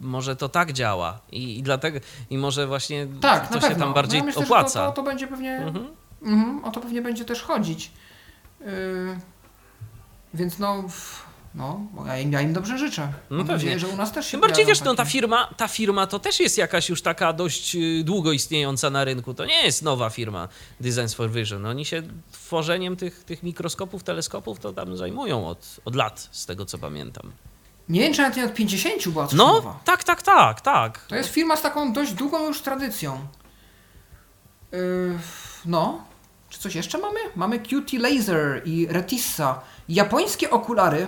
Może to tak działa i, i dlatego, i może właśnie Tak, to się tam bardziej no ja myślę, opłaca. Że to, to, to będzie pewnie. Mhm. Mhm, o to pewnie będzie też chodzić. Yy, więc no, no ja im, ja im dobrze życzę. Mam No pewnie. nadzieję, że u nas też się Tym bardziej wiesz, no ta takie- firma, ta firma to też jest jakaś już taka dość y, długo istniejąca na rynku. To nie jest nowa firma Designs for Vision. Oni się tworzeniem tych, tych mikroskopów, teleskopów to tam zajmują od, od lat, z tego co pamiętam. Nie wiem, czy nawet nie od 50 była coś No, tak, tak, tak, tak. To jest firma z taką dość długą już tradycją. Yy, no, czy coś jeszcze mamy? Mamy QT Laser i Retissa. Japońskie okulary,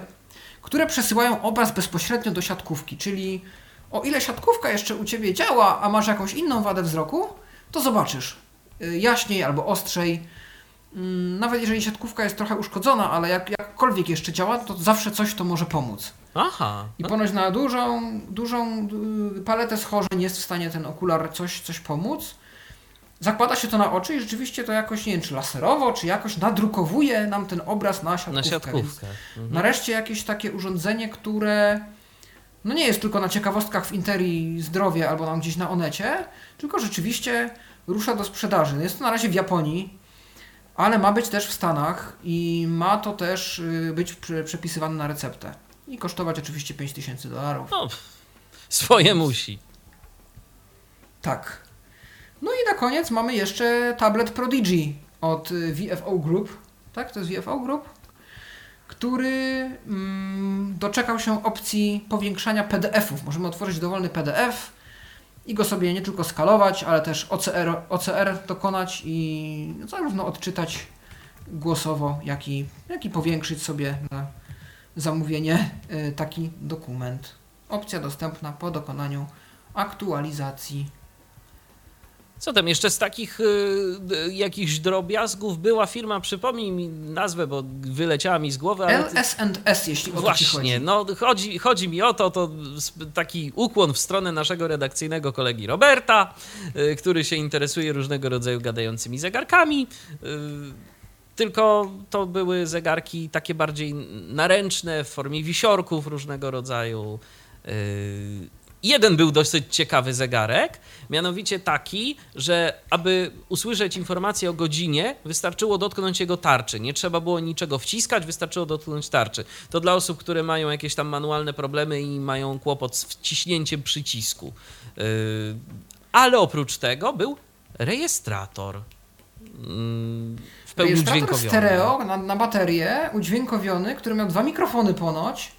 które przesyłają obraz bezpośrednio do siatkówki, czyli o ile siatkówka jeszcze u Ciebie działa, a masz jakąś inną wadę wzroku, to zobaczysz. Yy, jaśniej albo ostrzej. Mm, Nawet jeżeli siatkówka jest trochę uszkodzona, ale jak, jakkolwiek jeszcze działa, to zawsze coś to może pomóc. Aha. I ponoć na dużą, dużą y, paletę schorzeń jest w stanie ten okular coś, coś pomóc. Zakłada się to na oczy i rzeczywiście to jakoś, nie wiem, czy laserowo, czy jakoś nadrukowuje nam ten obraz na siatkówkę. Na siatkówkę. Mhm. Nareszcie jakieś takie urządzenie, które no nie jest tylko na ciekawostkach w Interii zdrowie albo tam gdzieś na Onecie, tylko rzeczywiście rusza do sprzedaży. Jest to na razie w Japonii, ale ma być też w Stanach i ma to też y, być prze- przepisywane na receptę. I kosztować oczywiście 5000 dolarów. No, swoje musi. Tak. No i na koniec mamy jeszcze tablet Prodigy od y, VFO Group. Tak, to jest VFO Group, który mm, doczekał się opcji powiększania PDF-ów. Możemy otworzyć dowolny PDF i go sobie nie tylko skalować, ale też OCR, OCR dokonać i zarówno odczytać głosowo, jak i, jak i powiększyć sobie na zamówienie y, taki dokument. Opcja dostępna po dokonaniu aktualizacji Co tam jeszcze z takich y, jakichś drobiazgów była firma, przypomnij mi nazwę, bo wyleciała mi z głowy. Ale... LS&S, jeśli o Właśnie, to chodzi. no chodzi, chodzi mi o to, to taki ukłon w stronę naszego redakcyjnego kolegi Roberta, y, który się interesuje różnego rodzaju gadającymi zegarkami. Y, tylko to były zegarki takie bardziej naręczne, w formie wisiorków różnego rodzaju. Y, Jeden był dosyć ciekawy zegarek, mianowicie taki, że aby usłyszeć informację o godzinie, wystarczyło dotknąć jego tarczy. Nie trzeba było niczego wciskać, wystarczyło dotknąć tarczy. To dla osób, które mają jakieś tam manualne problemy i mają kłopot z wciśnięciem przycisku. Yy, ale oprócz tego był rejestrator. Pełni udźwiękowiony. stereo na, na baterię, udźwiękowiony, który miał dwa mikrofony ponoć.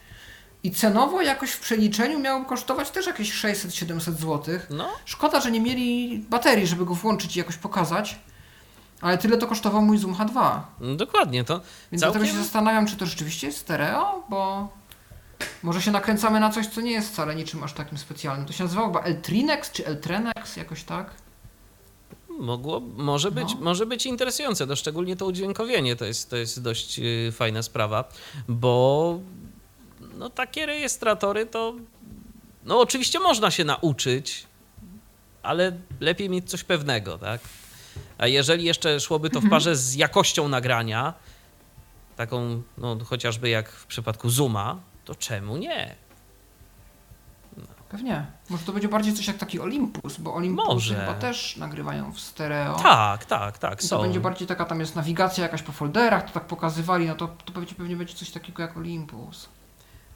I cenowo jakoś w przeliczeniu miał kosztować też jakieś 600-700 zł. No, Szkoda, że nie mieli baterii, żeby go włączyć i jakoś pokazać. Ale tyle to kosztował mój Zoom H2. dokładnie to. Więc Całkiem- dlatego się zastanawiam, czy to rzeczywiście jest stereo, bo może się nakręcamy na coś, co nie jest wcale niczym aż takim specjalnym. To się nazywało chyba Eltrinex czy Eltrenex, jakoś tak. Mogło, może być, No. może być interesujące, no szczególnie to udźwiękowienie to jest, to jest dość y, fajna sprawa, bo no takie rejestratory to no oczywiście można się nauczyć, ale lepiej mieć coś pewnego, tak? A jeżeli jeszcze szłoby to w parze z jakością nagrania, taką no chociażby jak w przypadku Zooma, to czemu nie? Pewnie. Może to będzie bardziej coś jak taki Olympus, bo Olympus Może. chyba też nagrywają w stereo. Tak, tak, tak, I są. to będzie bardziej taka, tam jest nawigacja jakaś po folderach, to tak pokazywali, no to, to pewnie, pewnie będzie coś takiego jak Olympus.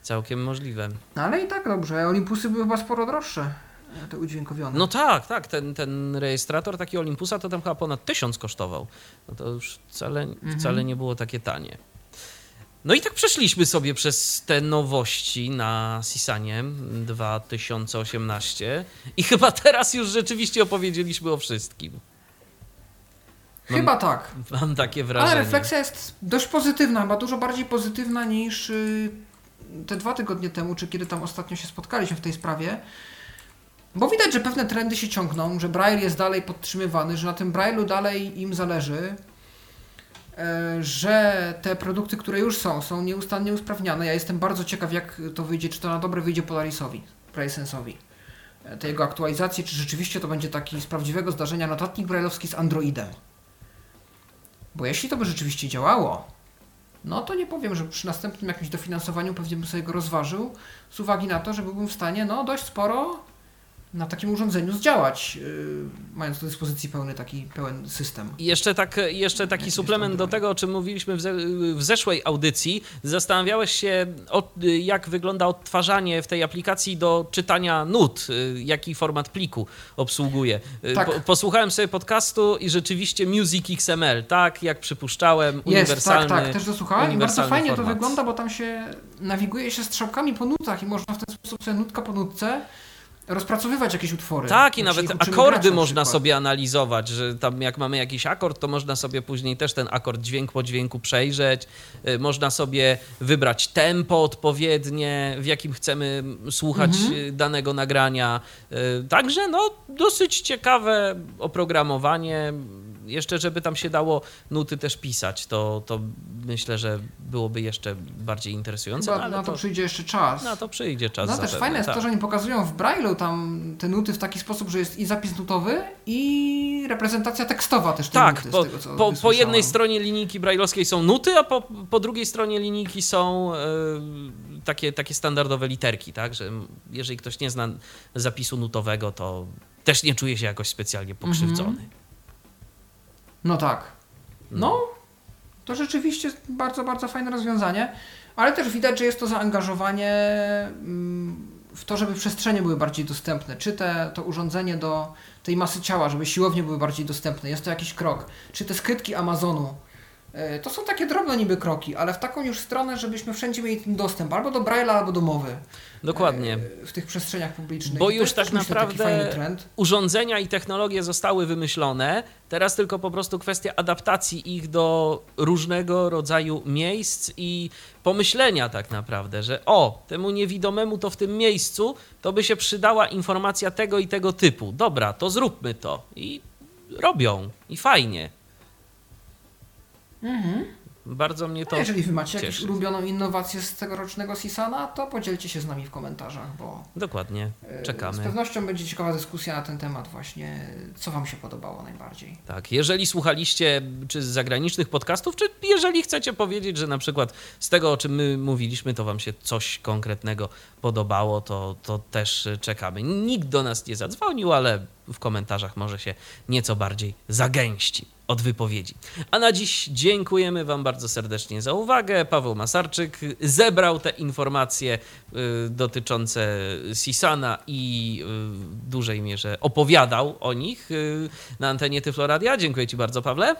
Całkiem możliwe. No ale i tak dobrze, Olympusy były chyba sporo droższe, e, te udźwiękowione. No tak, tak, ten, ten rejestrator taki Olympusa to tam chyba ponad tysiąc kosztował. No to już wcale, wcale nie było takie tanie. No i tak przeszliśmy sobie przez te nowości na Sisanie 2018 i (laughs) chyba teraz już rzeczywiście opowiedzieliśmy o wszystkim. Chyba tak. Mam takie wrażenie. Ale refleksja jest dość pozytywna, chyba dużo bardziej pozytywna niż y, te dwa tygodnie temu, czy kiedy tam ostatnio się spotkaliśmy w tej sprawie. Bo widać, że pewne trendy się ciągną, że Braille jest dalej podtrzymywany, że na tym Braille'u dalej im zależy, że te produkty, które już są, są nieustannie usprawniane. Ja jestem bardzo ciekaw, jak to wyjdzie, czy to na dobre wyjdzie Polarisowi, PraceSense'owi. E, Te jego aktualizacje, czy rzeczywiście to będzie taki z prawdziwego zdarzenia notatnik brailleowski z Androidem. Bo jeśli to by rzeczywiście działało, no to nie powiem, że przy następnym jakimś dofinansowaniu pewnie bym sobie go rozważył, z uwagi na to, że byłbym w stanie no dość sporo na takim urządzeniu zdziałać, yy, mając do dyspozycji pełny taki pełen system. I jeszcze, tak, jeszcze taki suplement do tego, o czym mówiliśmy w, ze, w zeszłej audycji. Zastanawiałeś się, o, jak wygląda odtwarzanie w tej aplikacji do czytania nut, y, jaki format pliku obsługuje. Y, Tak. Po, posłuchałem sobie podcastu i rzeczywiście Music XML, tak jak przypuszczałem, Jest, uniwersalny. tak, tak, też to słuchałem i bardzo fajnie to format. wygląda, bo tam się nawiguje się strzałkami po nutach i można w ten sposób sobie nutka po nutce rozpracowywać jakieś utwory. Tak, i nawet akordy na można sobie analizować, że tam jak mamy jakiś akord, to można sobie później też ten akord dźwięk po dźwięku przejrzeć. Y, Można sobie wybrać tempo odpowiednie, w jakim chcemy słuchać Mhm. y, danego nagrania. Y, Także no, dosyć ciekawe oprogramowanie. Jeszcze, żeby tam się dało nuty też pisać, to, to myślę, że byłoby jeszcze bardziej interesujące. Chyba no, ale na to, to, przyjdzie jeszcze czas. na to przyjdzie czas. No też fajne jest tak. to, że oni pokazują w Braille'u tam te nuty w taki sposób, że jest i zapis nutowy i reprezentacja tekstowa też Tak, z tego po, po jednej stronie linijki brajlowskiej są nuty, a po, po drugiej stronie linijki są e, takie, takie standardowe literki, tak? Że jeżeli ktoś nie zna zapisu nutowego, to też nie czuje się jakoś specjalnie pokrzywdzony. Mhm. No tak. No, to rzeczywiście bardzo, bardzo fajne rozwiązanie, ale też widać, że jest to zaangażowanie mm, w to, żeby przestrzenie były bardziej dostępne. Czy te, to urządzenie do tej masy ciała, żeby siłownie były bardziej dostępne. Jest to jakiś krok. Czy te skrytki Amazonu. E, To są takie drobne niby kroki, ale w taką już stronę, żebyśmy wszędzie mieli ten dostęp albo do Braille'a, albo do mowy. Dokładnie. e, W tych przestrzeniach publicznych. Bo już tak naprawdę urządzenia i technologie zostały wymyślone. Teraz tylko po prostu kwestia adaptacji ich do różnego rodzaju miejsc i pomyślenia tak naprawdę, że o, temu niewidomemu to w tym miejscu to by się przydała informacja tego i tego typu. Dobra, to zróbmy to. I robią i fajnie. Bardzo mnie to. A jeżeli wy macie jakąś cieszy. ulubioną innowację z tegorocznego Sisana, to podzielcie się z nami w komentarzach, bo Dokładnie. e, z Czekamy. pewnością będzie ciekawa dyskusja na ten temat właśnie, co wam się podobało najbardziej. Tak, jeżeli słuchaliście czy z zagranicznych podcastów, czy jeżeli chcecie powiedzieć, że na przykład z tego, o czym my mówiliśmy, to wam się coś konkretnego podobało, to, to też czekamy. Nikt do nas nie zadzwonił, ale w komentarzach może się nieco bardziej zagęści od wypowiedzi. A na dziś dziękujemy Wam bardzo serdecznie za uwagę. Paweł Masarczyk zebrał te informacje y, dotyczące Sisana i y, w dużej mierze opowiadał o nich y, na antenie Tyfloradia. Dziękuję Ci bardzo, Pawle.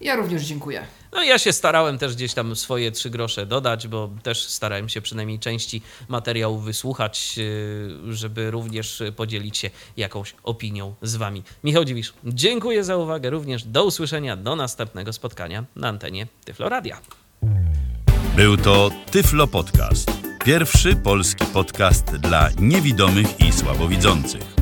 Ja również dziękuję. No ja się starałem też gdzieś tam swoje trzy grosze dodać, bo też starałem się przynajmniej części materiałów wysłuchać, yy, żeby również podzielić się jakąś opinią z wami. Michał Dziwisz, dziękuję za uwagę również. Do usłyszenia, do następnego spotkania na antenie Tyfloradia. Był to Tyflo Podcast. Pierwszy polski podcast dla niewidomych i słabowidzących.